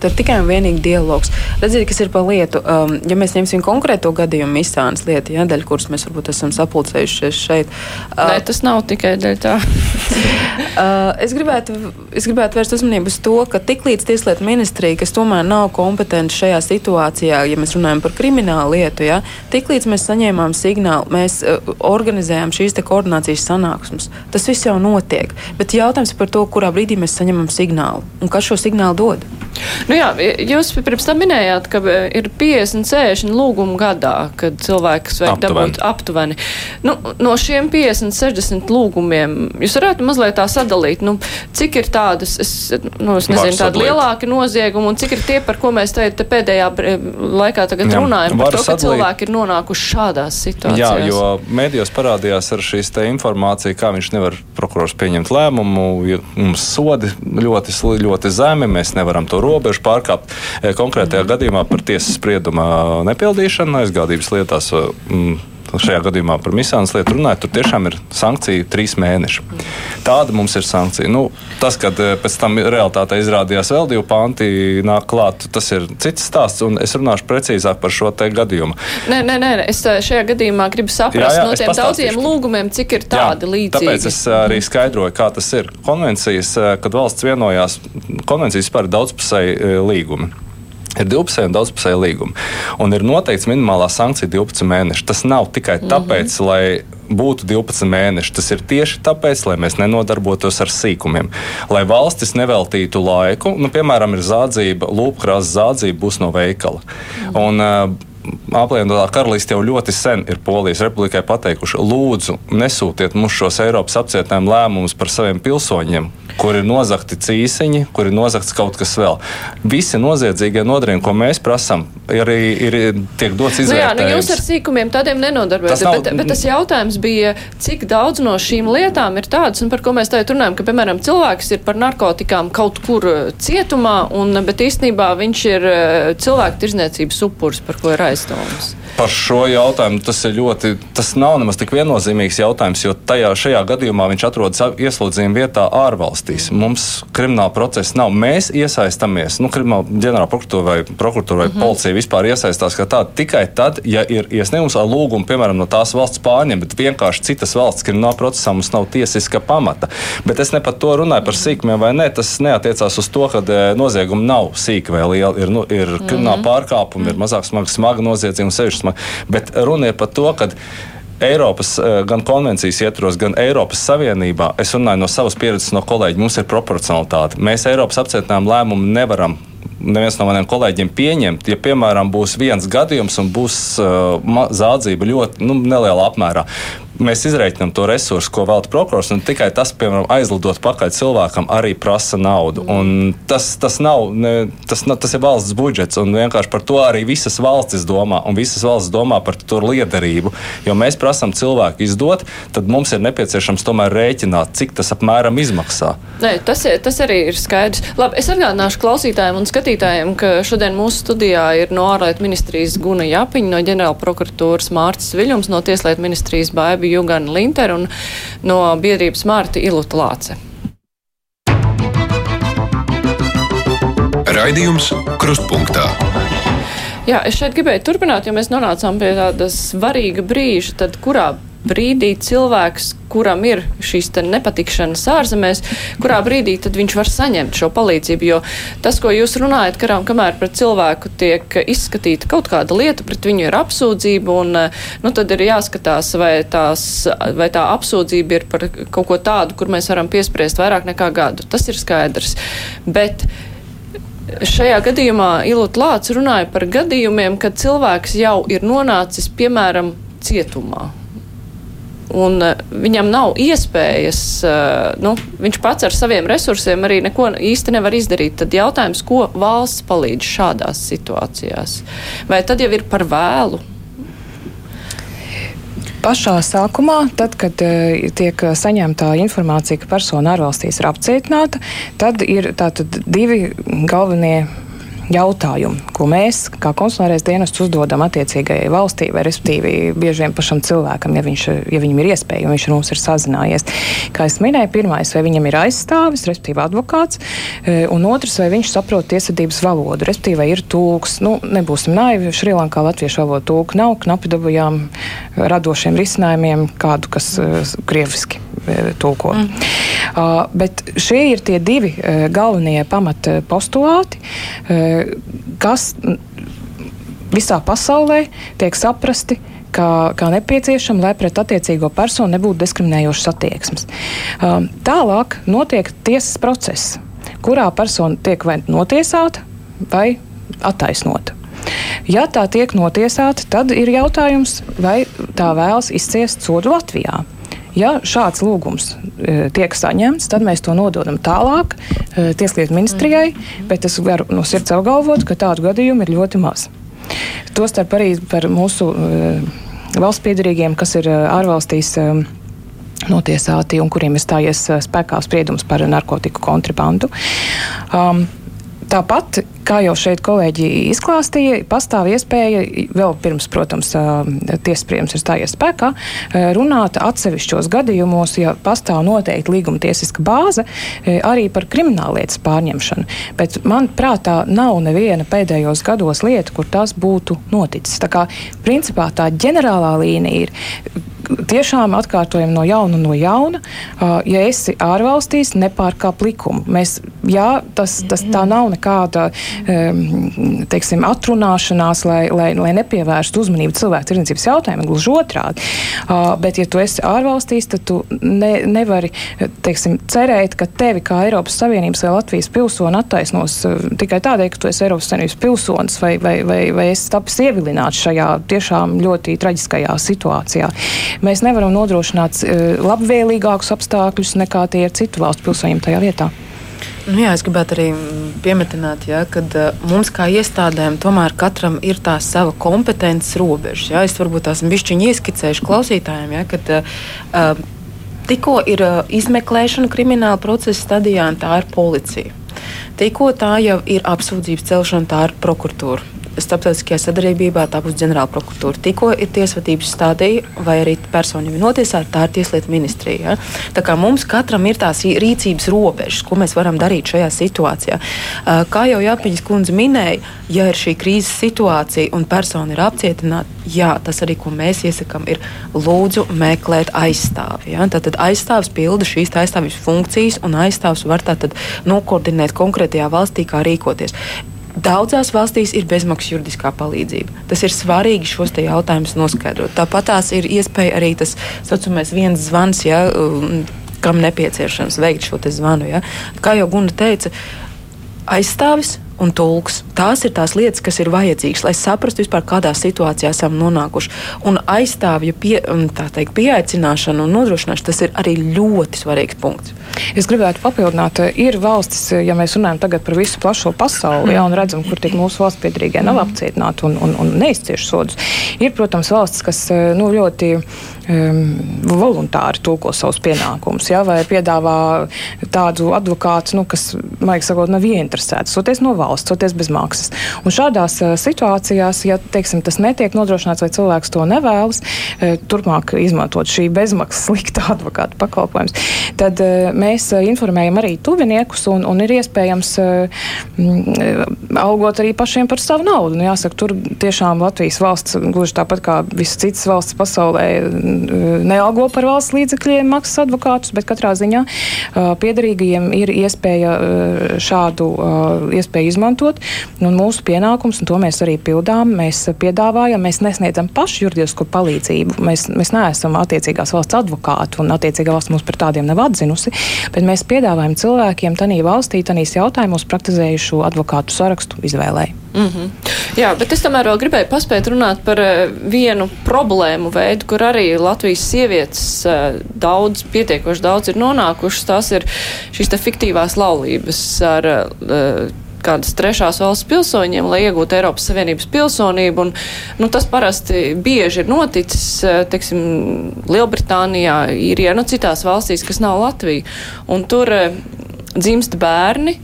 Tad tikai un vienīgi dialogs. Redziet, kas ir pa lietu. Um, ja mēs ņemsim konkrēto gadījumu, Misānas lietu, ja, dēļ kuras mēs varbūt esam sapulcējušies šeit. Uh, Nē, tas nav tikai dēļ tā. uh, es, gribētu, es gribētu vērst uzmanību uz to, ka tiklīdz Tieslietu ministrija, kas tomēr nav kompetenti šajā situācijā, ja mēs runājam par kriminālu lietu, ja, tiklīdz mēs saņēmām signālu, mēs uh, organizējām šīs koordinācijas sanāksmes. Tas viss jau notiek. Bet jautājums par to, kurā brīdī mēs saņemam signālu un kas šo signālu dod. Nu jā, jūs pirms tam minējāt, ka e, ir 50, 60 lūgumu gadā, kad cilvēks vajag dabūt aptuveni. Nu, no šiem 50, 60 lūgumiem jūs varētu mazliet tā sadalīt, nu, cik ir tādas, es, nu, es nezinu, tādi lielāki noziegumi un cik ir tie, par ko mēs te, te pēdējā laikā tagad jā, runājam, par to, ka sadalīt. cilvēki ir nonākuši šādās situācijās. Jā, jo mēdījos parādījās ar šīs te informācija, kā viņš nevar prokurors pieņemt lēmumu, ja mums sodi ļoti, ļoti zemi, mēs nevaram to robežu tikuši pārkāpti. E, konkrētajā gadījumā par tiesas sprieduma nepildīšanu aizgādības lietās. Mm, šajā gadījumā par misānas lietu runājot, tur tiešām ir sankcija trīs mēneši. Tāda mums ir sankcija. Nu, tas, kad e, pēc tam realitātē izrādījās vēl divi panti, nāk klāt, tas ir cits stāsts, un es runāšu precīzāk par šo te gadījumu. Nē, nē, nē, es e, šajā gadījumā gribu saprast jā, jā, no tiem daudziem lūgumiem, cik ir tādi jā, līdzīgi. Tāpēc es arī skaidroju, kā tas ir. Konvencijas, kad valsts vienojās, konvencijas vispār ir daudzpusēji līgumi. Ir divpusēji un daudzpusēji līgumi. Un ir noteikts minimālā sankcija 12 mēneši. Tas nav tikai mhm. tāpēc, mm -hmm. lai būtu 12 mēneši. Tas ir tieši tāpēc, lai mēs nenodarbotos ar sīkumiem. Lai valstis neveltītu laiku, nu, piemēram, ir zādzība, lūpkrāsa zādzība būs no veikala. Mm -hmm. Un, apvienotā karaliste jau ļoti sen ir Polijas republikai pateikuši, lūdzu, nesūtiet mums šos Eiropas apcietinājumu lēmumus par saviem pilsoņiem, kur ir nozagti cīsiņi, kur ir nozagts kaut kas vēl. Visi noziedzīgie nodarījumi, ko mēs prasām, arī ir, tiek dots izvērtējums. Nu jā, nu jūs ar sīkumiem tādiem nenodarbojaties, nav... bet, bet tas jautājums bija, cik daudz no šīm lietām ir tādas, un par ko mēs tagad runājam, ka, piemēram, cilvēks ir par narkotikām kaut kur uh, cietumā, un, bet īstenībā viņš ir uh, cilvēku tirzniecības upurs, par ko ir aizdomas par šo jautājumu. Tas ir ļoti, tas nav nemaz tik viennozīmīgs jautājums, jo tajā šajā gadījumā viņš atrodas ieslodzījuma vietā ārvalstīs. Mums krimināla procesa nav. Mēs iesaistamies, nu, krimināla ģenerāla prokuratūra vai prokuratūra vai mm -hmm. policija vispār iesaistās kā tāda tikai tad, ja ir iesniegums ar lūgumu, piemēram, no tās valsts pārņem, bet vienkārši citas valsts krimināla procesā mums nav tiesiska pamata. Bet es ne par to runāju par sīkumiem vai nē, tas neatiecās uz to, ka e, noziegumi nav sīki vai lieli. Ir, nu, ir krimināla mm -hmm. pārkāpumi, ir mazāk smagi, smagi noziedzījumi, sevišķi smagi. Bet runa ir par to, ka Eiropas eh, gan konvencijas ietvaros, gan Eiropas Savienībā, es runāju no savas pieredzes, no kolēģiem, mums ir proporcionalitāte. Mēs Eiropas apcietinājumu lēmumu nevaram neviens no maniem kolēģiem pieņemt, ja, piemēram, būs viens gadījums un būs uh, zādzība ļoti nu, nelielā apmērā mēs izreikinām to resursu, ko velta prokurors, un tikai tas, piemēram, aizlidot pakaļ cilvēkam, arī prasa naudu. Un tas, tas, nav, ne, tas, tas ir valsts budžets, un vienkārši par to arī visas valstis domā, un visas valstis domā par to liederību. Jo mēs prasām cilvēku izdot, tad mums ir nepieciešams tomēr rēķināt, cik tas apmēram izmaksā. Nē, tas, tas arī ir skaidrs. Labi, es atgādināšu klausītājiem un skatītājiem, ka šodien mūsu studijā ir no ārlietu ministrijas Guna Japiņa, no ģenerāla prokuratūras Mārcis Viļums, no tieslietu ministrijas Baiba Jugana Linter un no biedrības Mārta Iluta Lāce. Raidījums Krustpunktā. Jā, es šeit gribēju turpināt, jo mēs nonācām pie tāda svarīga brīža, tad kurā brīdī cilvēks, kuram ir šīs nepatikšanas ārzemēs, kurā brīdī tad viņš var saņemt šo palīdzību. Jo tas, ko jūs runājat, karām, kamēr pret cilvēku tiek izskatīta kaut kāda lieta, pret viņu ir apsūdzība, un nu, tad ir jāskatās, vai, tās, vai tā apsūdzība ir par kaut ko tādu, kur mēs varam piespriest vairāk nekā gadu. Tas ir skaidrs. Bet, Šajā gadījumā Ilūta Lācis runāja par gadījumiem, kad cilvēks jau ir nonācis, piemēram, cietumā un uh, viņam nav iespējas, uh, nu, viņš pats ar saviem resursiem arī neko īsti nevar izdarīt. Tad jautājums, ko valsts palīdz šādās situācijās? Vai tad jau ir par vēlu? Pašā sākumā, tad, kad uh, tiek saņemta informācija, ka persona ārvalstīs ir apcietināta, tad ir tātad divi galvenie jautājumi, ko mēs, kā konsulārais dienests, uzdodam attiecīgajai valstī, vai respektīvi bieži vien pašam cilvēkam, ja, viņš, ja viņam ir iespēja, un viņš ar mums ir sazinājies. Kā es minēju, pirmais, vai viņam ir aizstāvis, respektīvi advokāts, e, un otrs, vai viņš saprot tiesvedības valodu, respektīvi, vai ir tūks. Nu, nebūsim naivi, Šrilankā latviešu valodu tūku nav, knapi dabūjām radošiem risinājumiem kādu, kas uh, krieviski uh, tulko. Mm. Uh, bet šie ir tie divi uh, galvenie pamata postulāti, uh, kas visā pasaulē tiek saprasti kā, kā nepieciešama, lai pret attiecīgo personu nebūtu diskriminējošas attieksmes. Um, tālāk notiek tiesas process, kurā persona tiek vai notiesāta vai attaisnota. Ja tā tiek notiesāta, tad ir jautājums, vai tā vēlas izciest sodu Latvijā. Ja šāds lūgums e, tiek saņemts, tad mēs to nododam tālāk e, Tieslietu ministrijai, bet es varu no sirds apgalvot, ka tādu gadījumu ir ļoti maz. Tostarp arī par mūsu e, valsts piedarīgiem, kas ir ārvalstīs notiesāti un kuriem ir stājies spēkā spriedums par narkotiku kontrabandu. Um, Tāpat, kā jau šeit kolēģi izklāstīja, pastāv iespēja vēl pirms, protams, tiesaspriedums ir stājies spēkā, runāt atsevišķos gadījumos, ja pastāv noteikti līguma tiesiska bāze, arī par krimināllietas pārņemšanu. Bet man prātā nav neviena pēdējos gados lieta, kur tas būtu noticis. Tā kā principā tā ģenerālā līnija ir tiešām atkārtojam no jauna un no jauna. Ja esi ārvalstīs, nepārkāp likumu. Mēs, jā, tas, tas tā nav nekāda teiksim, atrunāšanās, lai, lai, lai nepievērstu uzmanību cilvēku tirdzniecības jautājumiem, gluži otrādi. Bet, ja tu esi ārvalstīs, tad tu ne, nevari teiksim, cerēt, ka tevi kā Eiropas Savienības vai Latvijas pilsoni attaisnos tikai tādēļ, ka tu esi Eiropas Savienības pilsonis vai, vai, vai, vai esi tapis ievilināts šajā tiešām ļoti traģiskajā situācijā. Mēs nevaram nodrošināt labvēlīgākus apstākļus nekā tie ir citu valstu pilsoņiem tajā vietā. Nu, jā, es gribētu arī pieminēt, ja, ka uh, mums kā iestādēm tomēr katram ir tā sava kompetences robeža. Ja. Es varbūt tās bišķiņi ieskicēšu klausītājiem, ja, kad uh, tikko ir uh, izmeklēšana krimināla procesa stadijā, un tā ir policija. Tikko tā jau ir apsūdzības celšana, tā ir prokuratūra starptautiskajā sadarbībā, tā būs ģenerāla prokuratūra. Tikko ir tiesvedības stadija, vai arī persona jau ir notiesāta, tā ir tieslietu ministrija. Ja? Tā kā mums katram ir tās rīcības robežas, ko mēs varam darīt šajā situācijā. Kā jau Jāpiņas kundze minēja, ja ir šī krīzes situācija un persona ir apcietināta, jā, tas arī, ko mēs iesakām, ir lūdzu meklēt aizstāvi. Ja? Tad, tad aizstāvs pilda šīs aizstāvības funkcijas, un aizstāvs var tātad nokoordinēt konkrētajā valstī, kā rīkoties. Daudzās valstīs ir bezmaksas juridiskā palīdzība. Tas ir svarīgi šos jautājumus noskaidrot. Tāpat tās ir iespēja arī tas saucamais viens zvans, ja, um, kam nepieciešams veikt šo zvanu. Ja. Kā jau Guna teica, aizstāvis un tulks. Tās ir tās lietas, kas ir vajadzīgas, lai saprastu, vispār, kādā situācijā esam nonākuši. Un aizstāvju pie, teikt, pieaicināšana un nodrošināšana tas ir arī ļoti svarīgs punkts. Es gribētu papildināt, ir valstis, ja mēs runājam par visu plašo pasauli, ja, un redzam, kur tiek mūsu valsts piedarīgie nav apcietināti un, un, un neizcieš sodus. Ir, protams, valstis, kas nu, ļoti voluntāri tulko savus pienākumus, ja, vai piedāvā tādu advokātu, nu, kas, maigi sakot, nav ieinteresēts, soties no valsts, soties bez maksas. Un šādās uh, situācijās, ja teiksim, tas netiek nodrošināts vai cilvēks to nevēlas, uh, turpmāk izmantot šī bezmaksas slikta advokāta pakalpojums, tad uh, mēs informējam arī tuviniekus un, un ir iespējams algot arī pašiem par savu naudu. Nu, jāsaka, tur tiešām Latvijas valsts, gluži tāpat kā visas citas valsts pasaulē, nealgo par valsts līdzekļiem maksas advokātus, bet katrā ziņā piedarīgajiem ir iespēja šādu iespēju izmantot izmantot. Un mūsu pienākums, un to mēs arī pildām, mēs piedāvājam, mēs nesniedzam pašu juridisko palīdzību. Mēs, mēs neesam attiecīgās valsts advokāti, un attiecīgā valsts mums par tādiem nav atzinusi, bet mēs piedāvājam cilvēkiem tanī valstī, tanīs jautājumos praktizējušu advokātu sarakstu izvēlēji. Mm -hmm. Jā, bet es tomēr vēl gribēju paspēt runāt par vienu problēmu veidu, kur arī Latvijas sievietes uh, daudz, pietiekoši daudz ir nonākušas. Tās ir šīs te fiktīvās laulības ar uh, kādas trešās valsts pilsoņiem, lai iegūtu Eiropas Savienības pilsonību. Un, nu, tas parasti bieži ir noticis, teiksim, Lielbritānijā, Īrijā, nu citās valstīs, kas nav Latvija. Un tur dzimst bērni,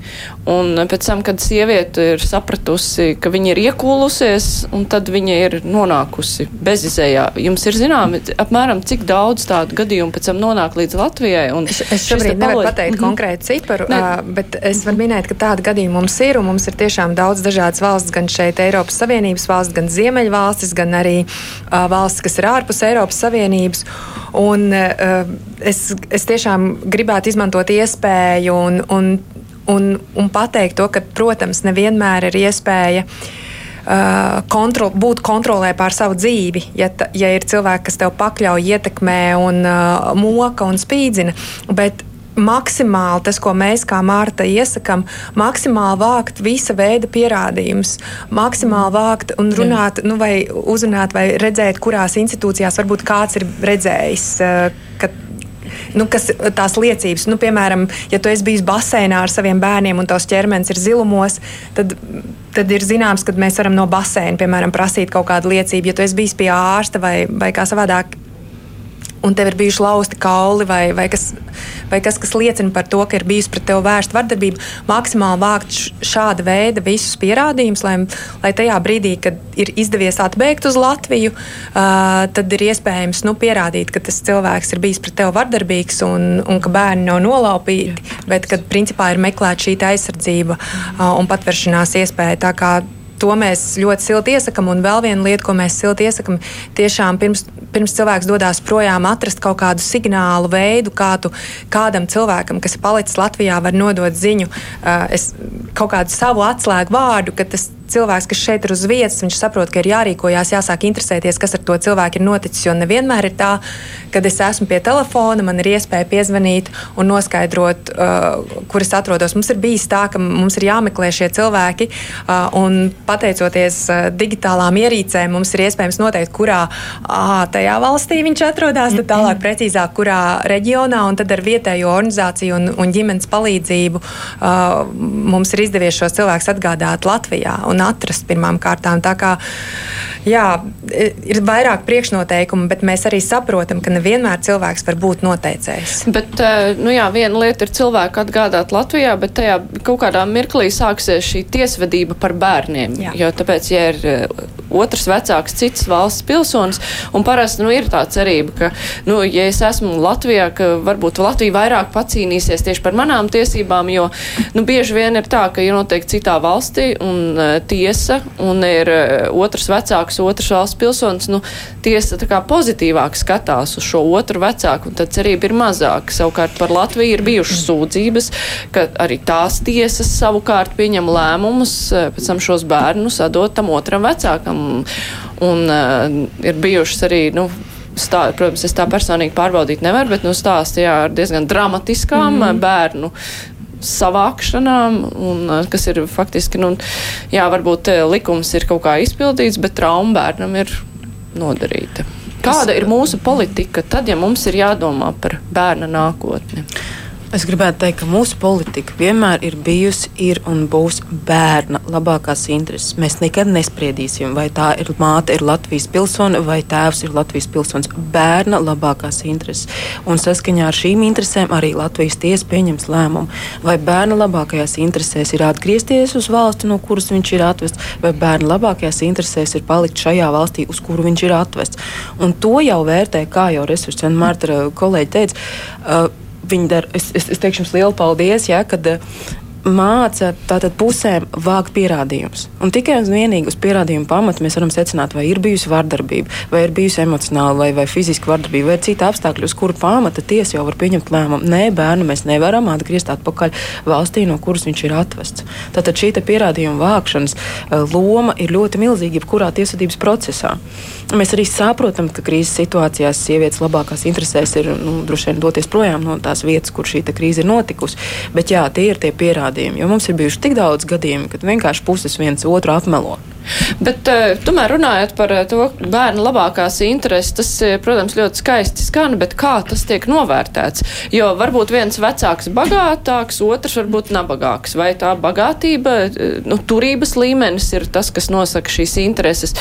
un pēc tam, kad sieviete ir sapratusi, ka viņa ir iekūlusies, un tad viņa ir nonākusi bezizējā. Jums ir zināmi, apmēram cik daudz tādu gadījumu pēc tam nonāk līdz Latvijai? Es, es šobrīd nevaru paloģi... pateikt mm -hmm. konkrētu ciparu, ne. uh, bet es varu minēt, ka tādu gadījumu mums ir, un mums ir tiešām daudz dažādas valsts, gan šeit Eiropas Savienības valsts, gan Ziemeļvalstis, gan arī uh, valstis, kas ir ārpus Eiropas Savienības. Un, uh, es, es tiešām gribētu izmantot iespēju un un, un, un, pateikt to, ka, protams, nevienmēr ir iespēja. Uh, kontrol, būt kontrolē pār savu dzīvi. Ja, ta, ja ir cilvēki, kas tev pakļauj, ietekmē un uh, moka un spīdzina, bet maksimāli tas, ko mēs kā Mārta iesakām, maksimāli vākt visa veida pierādījumus, maksimāli vākt un runāt, nu, vai uzrunāt, vai redzēt, kurās institūcijās varbūt kāds ir redzējis. Uh, nu, kas tās liecības, nu, piemēram, ja tu esi bijis baseinā ar saviem bērniem un tavs ķermenis ir zilumos, tad, tad ir zināms, ka mēs varam no baseina, piemēram, prasīt kaut kādu liecību. Ja tu esi bijis pie ārsta vai, vai kā savādāk un tev ir bijuši lausti kauli vai, vai, kas, vai kas, kas liecina par to, ka ir bijusi pret tevi vērsta vardarbība, maksimāli vākt šāda veida visus pierādījumus, lai, lai tajā brīdī, kad ir izdevies atbēgt uz Latviju, uh, tad ir iespējams nu, pierādīt, ka tas cilvēks ir bijis pret tevi vardarbīgs un, un ka bērni nav nolaupīti, bet ka principā ir meklēta šī aizsardzība uh, un patveršanās iespēja to mēs ļoti silti iesakām. Un vēl viena lieta, ko mēs silti iesakām, tiešām pirms, pirms cilvēks dodas projām, atrast kaut kādu signālu veidu, kā tu kādam cilvēkam, kas ir palicis Latvijā, var nodot ziņu, uh, es, kaut kādu savu atslēgu vārdu, ka tas cilvēks, kas šeit ir uz vietas, viņš saprot, ka ir jārīkojās, jāsāk interesēties, kas ar to cilvēku ir noticis. Jo nevienmēr ir tā, ka es esmu pie telefona, man ir iespēja piezvanīt un noskaidrot, uh, kur es atrodos. Mums ir bijis tā, ka mums ir jāmeklē šie cilvēki, uh, un pateicoties uh, digitālām ierīcēm, mums ir iespējams noteikt, kurā uh, tajā valstī viņš atrodas, tad tālāk precīzāk, kurā reģionā, un tad ar vietējo organizāciju un, un ģimenes palīdzību uh, mums ir izdevies šos cilvēkus atgādāt Latvijā. Un un atrast pirmām kārtām. Tā kā jā, ir vairāk priekšnoteikumu, bet mēs arī saprotam, ka nevienmēr cilvēks var būt noteicējs. Bet, eh, nu jā, viena lieta ir cilvēku atgādāt Latvijā, bet tajā kaut kādā mirklī sāksies šī tiesvedība par bērniem. Jā. Jo tāpēc, ja ir eh, otrs vecāks, cits valsts pilsonis, un parasti nu, ir tā cerība, ka, nu, ja es esmu Latvijā, ka varbūt Latvija vairāk pacīnīsies tieši par manām tiesībām, jo, nu, bieži vien ir tā, ka ir noteikti citā valstī un uh, tiesa, un ir otrs vecāks, otrs valsts pilsonis, nu, tiesa tā kā pozitīvāk skatās uz šo otru vecāku, un tad cerība ir mazāka. Savukārt par Latviju ir bijušas sūdzības, ka arī tās tiesas savukārt pieņem lēmumus, uh, pēc tam šos bērnus atdot tam otram vecākam un, uh, ir bijušas arī. Nu, Stā, protams, es tā personīgi pārbaudīt nevaru, bet nu, stāsti jā, ar diezgan dramatiskām mm. bērnu savākšanām, un, kas ir faktiski, nu, jā, varbūt likums ir kaut kā izpildīts, bet trauma bērnam ir nodarīta. Kāda ir mūsu politika tad, ja mums ir jādomā par bērna nākotni? Es gribētu teikt, ka mūsu politika vienmēr ir bijusi ir un būs bērna labākās intereses. Mēs nekad nespriedīsim, vai tā ir māte, ir Latvijas pilsone vai tēvs ir Latvijas pilsonis. Bērna labākās intereses. Un saskaņā ar šīm interesēm arī Latvijas tiesa pieņems lēmumu, vai bērna labākajās interesēs ir atgriezties uz valsti, no kuras viņš ir atvests, vai bērna labākajās interesēs ir palikt šajā valstī, uz kuru viņš ir atvests. Un to jau vērtē, kā jau Resursa un Marta kolēģi teica. Uh, viņi dara. Es, es, es teikšu jums lielu paldies, ja, kad uh, māca tātad pusēm vākt pierādījumus. Un tikai un vienīgi uz pierādījumu pamata mēs varam secināt, vai ir bijusi vardarbība, vai ir bijusi emocionāla vai, vai fiziska vardarbība, vai cita apstākļa, uz kuru pamata tiesa jau var pieņemt lēmumu. Nē, bērnu mēs nevaram atgriezt atpakaļ valstī, no kuras viņš ir atvests. Tātad šī pierādījuma vākšanas uh, loma ir ļoti milzīga jebkurā tiesvedības procesā. Mēs arī saprotam, ka krīzes situācijās sievietes labākās interesēs ir nu, droši vien doties projām no tās vietas, kur šī krīze ir notikusi. Bet jā, tie ir tie pierādījumi, jo mums ir bijuši tik daudz gadījumu, kad vienkārši puses viens otru apmelo. Bet, uh, tomēr runājot par uh, to bērnu labākās intereses, tas, uh, protams, ļoti skaisti skan, bet kā tas tiek novērtēts? Jo varbūt viens vecāks bagātāks, otrs varbūt nabagāks. Vai tā bagātība, nu, turības līmenis ir tas, kas nosaka šīs intereses?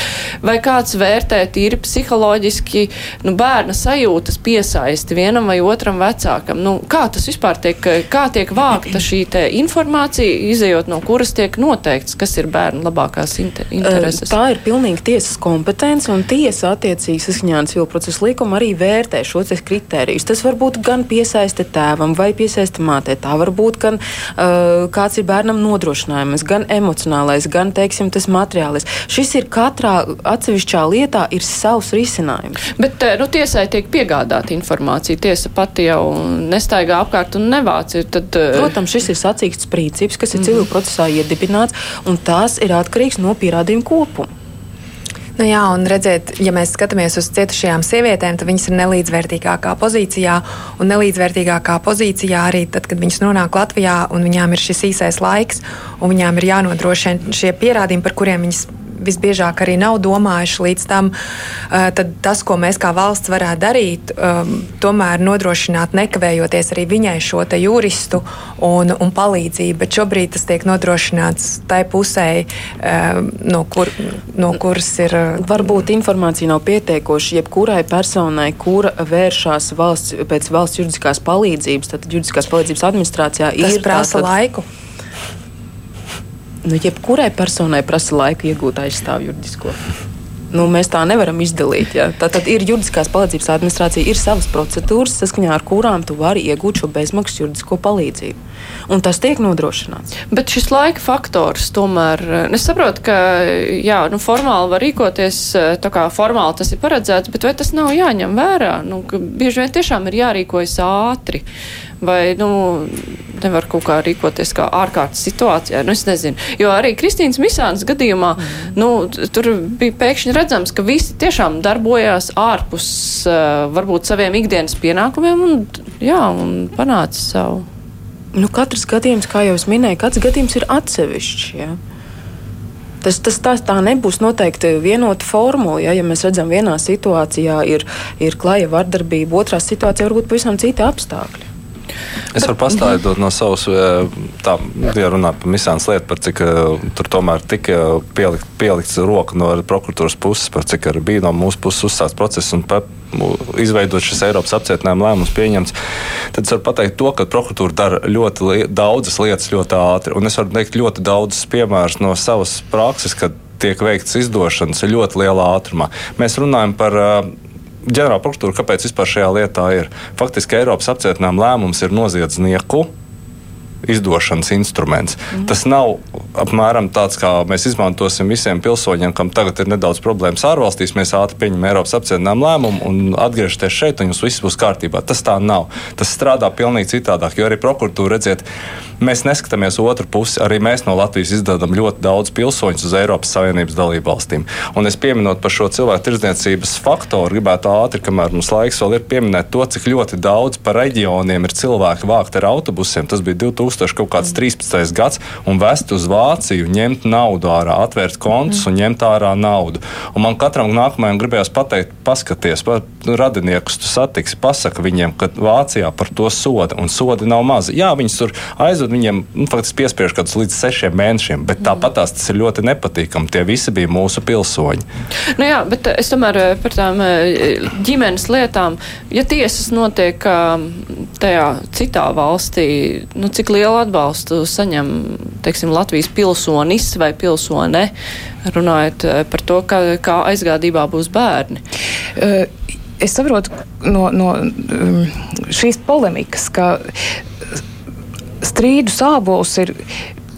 Vai kāds vērtē tīri psiholoģiski nu, bērna sajūtas piesaisti vienam vai otram vecākam? Nu, kā tas vispār tiek, kā tiek vākta šī informācija, izējot no kuras tiek noteikts, kas ir bērnu labākās intereses? Intereses. Tā ir pilnīgi tiesas kompetence, un tiesa attiecīgi saskaņā ar civil procesu likumu arī vērtē šos kritērijus. Tas var būt gan piesaiste tēvam vai piesaiste mātei, tā var būt gan uh, kāds ir bērnam nodrošinājums, gan emocionālais, gan, teiksim, tas materiālais. Šis ir katrā atsevišķā lietā ir savs risinājums. Bet, nu, tiesai tiek piegādāta informācija. Tiesa pati jau nestaigā apkārt un nevāc. Tad, Protams, šis ir sacīksts princips, kas ir mm. civil procesā iedibināts, un tas ir atkarīgs no pierādījuma pierādījumu kopumu. Nu jā, un redziet, ja mēs skatāmies uz cietušajām sievietēm, tad viņas ir nelīdzvērtīgākā pozīcijā. Un nelīdzvērtīgākā pozīcijā arī tad, kad viņas nonāk Latvijā un viņām ir šis īsais laiks, un viņām ir jānodrošina šie pierādījumi, par kuriem viņas visbiežāk arī nav domājuši līdz tam, tad tas, ko mēs kā valsts varētu darīt, tomēr nodrošināt nekavējoties arī viņai šo juristu un, un palīdzību. Bet šobrīd tas tiek nodrošināts tai pusē, no, kur, no kuras ir. Varbūt informācija nav pietiekoša jebkurai personai, kura vēršas valsts, pēc valsts juridiskās palīdzības, tad juridiskās palīdzības administrācijā tas ir. Prasa tātad, laiku nu, jebkurai personai prasa laiku iegūt aizstāvu juridisko. Nu, mēs tā nevaram izdalīt. Ja. Tātad ir juridiskās palīdzības administrācija, ir savas procedūras, saskaņā ar kurām tu vari iegūt šo bezmaksas juridisko palīdzību. Un tas tiek nodrošināts. Bet šis laika faktors tomēr, es saprotu, ka jā, nu, formāli var rīkoties tā kā formāli tas ir paredzēts, bet vai tas nav jāņem vērā? Nu, bieži vien tiešām ir jārīkojas ātri. Vai, nu, nevar kaut kā rīkoties kā ārkārtas situācijā. Nu, es nezinu. Jo arī Kristīnas Misānas gadījumā nu, tur bija pēkšņi redzams, ka visi tiešām darbojās ārpus uh, varbūt saviem ikdienas pienākumiem un, jā, un panāca savu. Nu, katrs gadījums, kā jau es minēju, katrs gadījums ir atsevišķs. Ja? Tas, tas tā, tā nebūs noteikti vienota formula. Ja, ja mēs redzam, vienā situācijā ir, ir klaja vardarbība, otrā situācijā varbūt pavisam citi apstākļi. Es varu pastāstīt no savas, eh, tā, ja runā par misāns lietu, par cik eh, tur tomēr tika pielikt, pielikts roka no prokuratūras puses, par cik arī bija no mūsu puses uzsākts process un pat izveidot šis Eiropas apcietinājuma lēmums pieņemts, tad es varu pateikt to, ka prokuratūra dara ļoti li daudzas lietas ļoti ātri. Un es varu teikt ļoti daudzus piemērus no savas prakses, kad tiek veikts izdošanas ļoti lielā ātrumā. Mēs runājam par uh, ģenerāla prokuratūra, kāpēc vispār šajā lietā ir? Faktiski Eiropas apcietinājuma lēmums ir noziedznieku izdošanas instruments. Mm. Tas nav apmēram tāds, kā mēs izmantosim visiem pilsoņiem, kam tagad ir nedaudz problēmas ārvalstīs. Mēs ātri pieņemam Eiropas apcietinājumu lēmumu un atgriežaties šeit, un jums viss būs kārtībā. Tas tā nav. Tas strādā pavisam citādāk, jo arī prokuratūra redziet mēs neskatāmies otru pusi. Arī mēs no Latvijas izdodam ļoti daudz pilsoņus uz Eiropas Savienības dalību valstīm. Un es pieminot par šo cilvēku tirdzniecības faktoru, gribētu ātri, kamēr mums laiks vēl ir, pieminēt to, cik ļoti daudz pa reģioniem ir cilvēki vākt ar autobusiem. Tas bija 2013. gads, un vest uz Vāciju, ņemt naudu ārā, atvērt kontus un ņemt ārā naudu. Un man katram nākamajam gribējās pateikt, paskaties, pa, radiniekus tu satiksi, pasaka viņiem, ka Vācijā par to soda, un sodi nav mazi. Jā, viņus tur aizved viņiem nu, faktiski piespiež kaut kādus līdz sešiem mēnešiem. Bet tāpat tās tas ir ļoti nepatīkami. Tie visi bija mūsu pilsoņi. Nu jā, bet es tomēr eh, par tām eh, ģimenes lietām, ja tiesas notiek tajā citā valstī, nu, cik lielu atbalstu saņem teiksim, Latvijas pilsonis vai pilsone, runājot eh, par to, kā, kā aizgādībā būs bērni. Es saprotu no, no šīs polemikas, ka strīdu sābols ir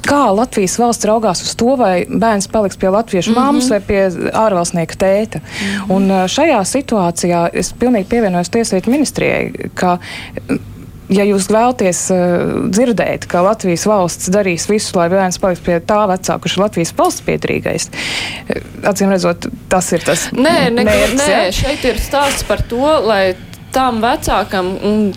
kā Latvijas valsts raugās uz to, vai bērns paliks pie latviešu mm -hmm. mammas vai pie ārvalstnieka tēta. Mm -hmm. Un šajā situācijā es pilnīgi pievienojos Tieslietu ministrijai, ka ja jūs vēlaties uh, dzirdēt, ka Latvijas valsts darīs visu, lai bērns paliks pie tā vecāka, kurš ir Latvijas valsts piedrīgais, acīm redzot, tas ir tas. Nē, ne, mērķis, nē ja? šeit ir stāsts par to, lai tam vecākam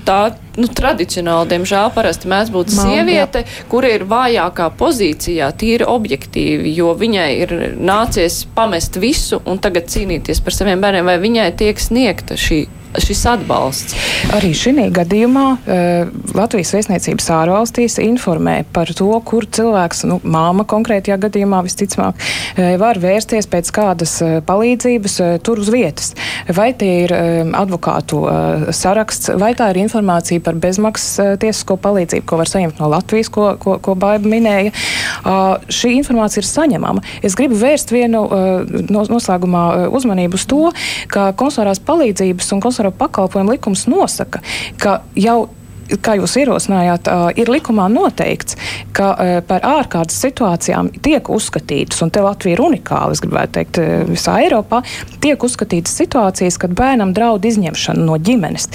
tā nu, tradicionāli, diemžēl, parasti mēdz būt Mal, sieviete, jā. kur ir vājākā pozīcijā, tīri objektīvi, jo viņai ir nācies pamest visu un tagad cīnīties par saviem bērniem, vai viņai tiek sniegta šī šis atbalsts. Arī šī gadījumā uh, Latvijas vēstniecības ārvalstīs informē par to, kur cilvēks, nu, māma konkrētajā gadījumā visticamāk, uh, var vērsties pēc kādas uh, palīdzības tur uz vietas. Vai tie ir advokātu saraksts, vai tā ir informācija par bezmaksas tiesisko palīdzību, ko var saņemt no Latvijas, ko, ko, ko Baiba minēja. Uh, šī informācija ir saņemama. Es gribu vērst vienu noslēgumā uzmanību uz to, ka konsulārās palīdzības un konsulārās pārsvaru pakalpojumu likums nosaka, ka jau kā jūs ierosinājāt, ir likumā noteikts, ka par ārkārtas situācijām tiek uzskatītas, un te Latvija ir unikāla, es gribētu teikt, visā Eiropā, tiek uzskatītas situācijas, kad bērnam draud izņemšana no ģimenes.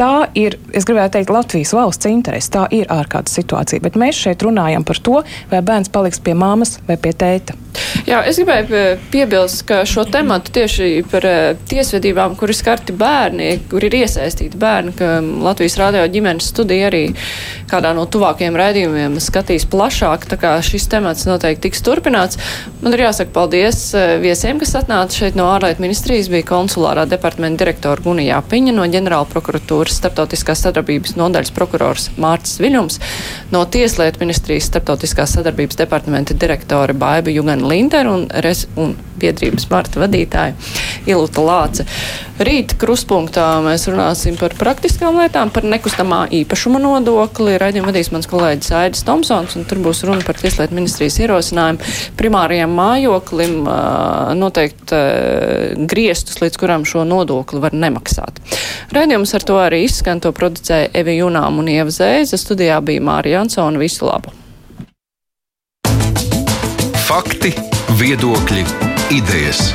Tā ir, es gribētu teikt, Latvijas valsts interese, tā ir ārkārtas situācija, bet mēs šeit runājam par to, vai bērns paliks pie māmas vai pie tēta. Jā, es gribēju piebilst, ka šo tematu tieši par tiesvedībām, kur ir skarti bērni, kur ir iesaistīti bērni, ka Latvijas Rādio ģimenes studija arī kādā no tuvākajiem raidījumiem skatīs plašāk, tā kā šis temats noteikti tiks turpināts. Man ir jāsaka paldies eh, viesiem, kas atnāca šeit no ārlietu ministrijas, bija konsulārā departamenta direktora Gunijā Piņa, no ģenerāla prokuratūras starptautiskās sadarbības nodaļas prokurors Mārcis Viļums, no tieslietu ministrijas starptautiskās sadarbības departamenta direktore Baiba Jugan Jāna Lindera un, un biedrības Marta vadītāja Ilūta Lāce. Rīt kruspunktā mēs runāsim par praktiskām lietām, par nekustamā īpašuma nodokli. Raidījumu vadīs mans kolēģis Aidis Tomsons, un tur būs runa par Tieslietu ministrijas ierosinājumu primārajam mājoklim noteikt griestus, līdz kuram šo nodokli var nemaksāt. Raidījums ar to arī izskan, to producēja Evi Junām un Ieva Zēze. Studijā bija Mārija Jansona. Visu labu! Fakti, viedokļi, idejas.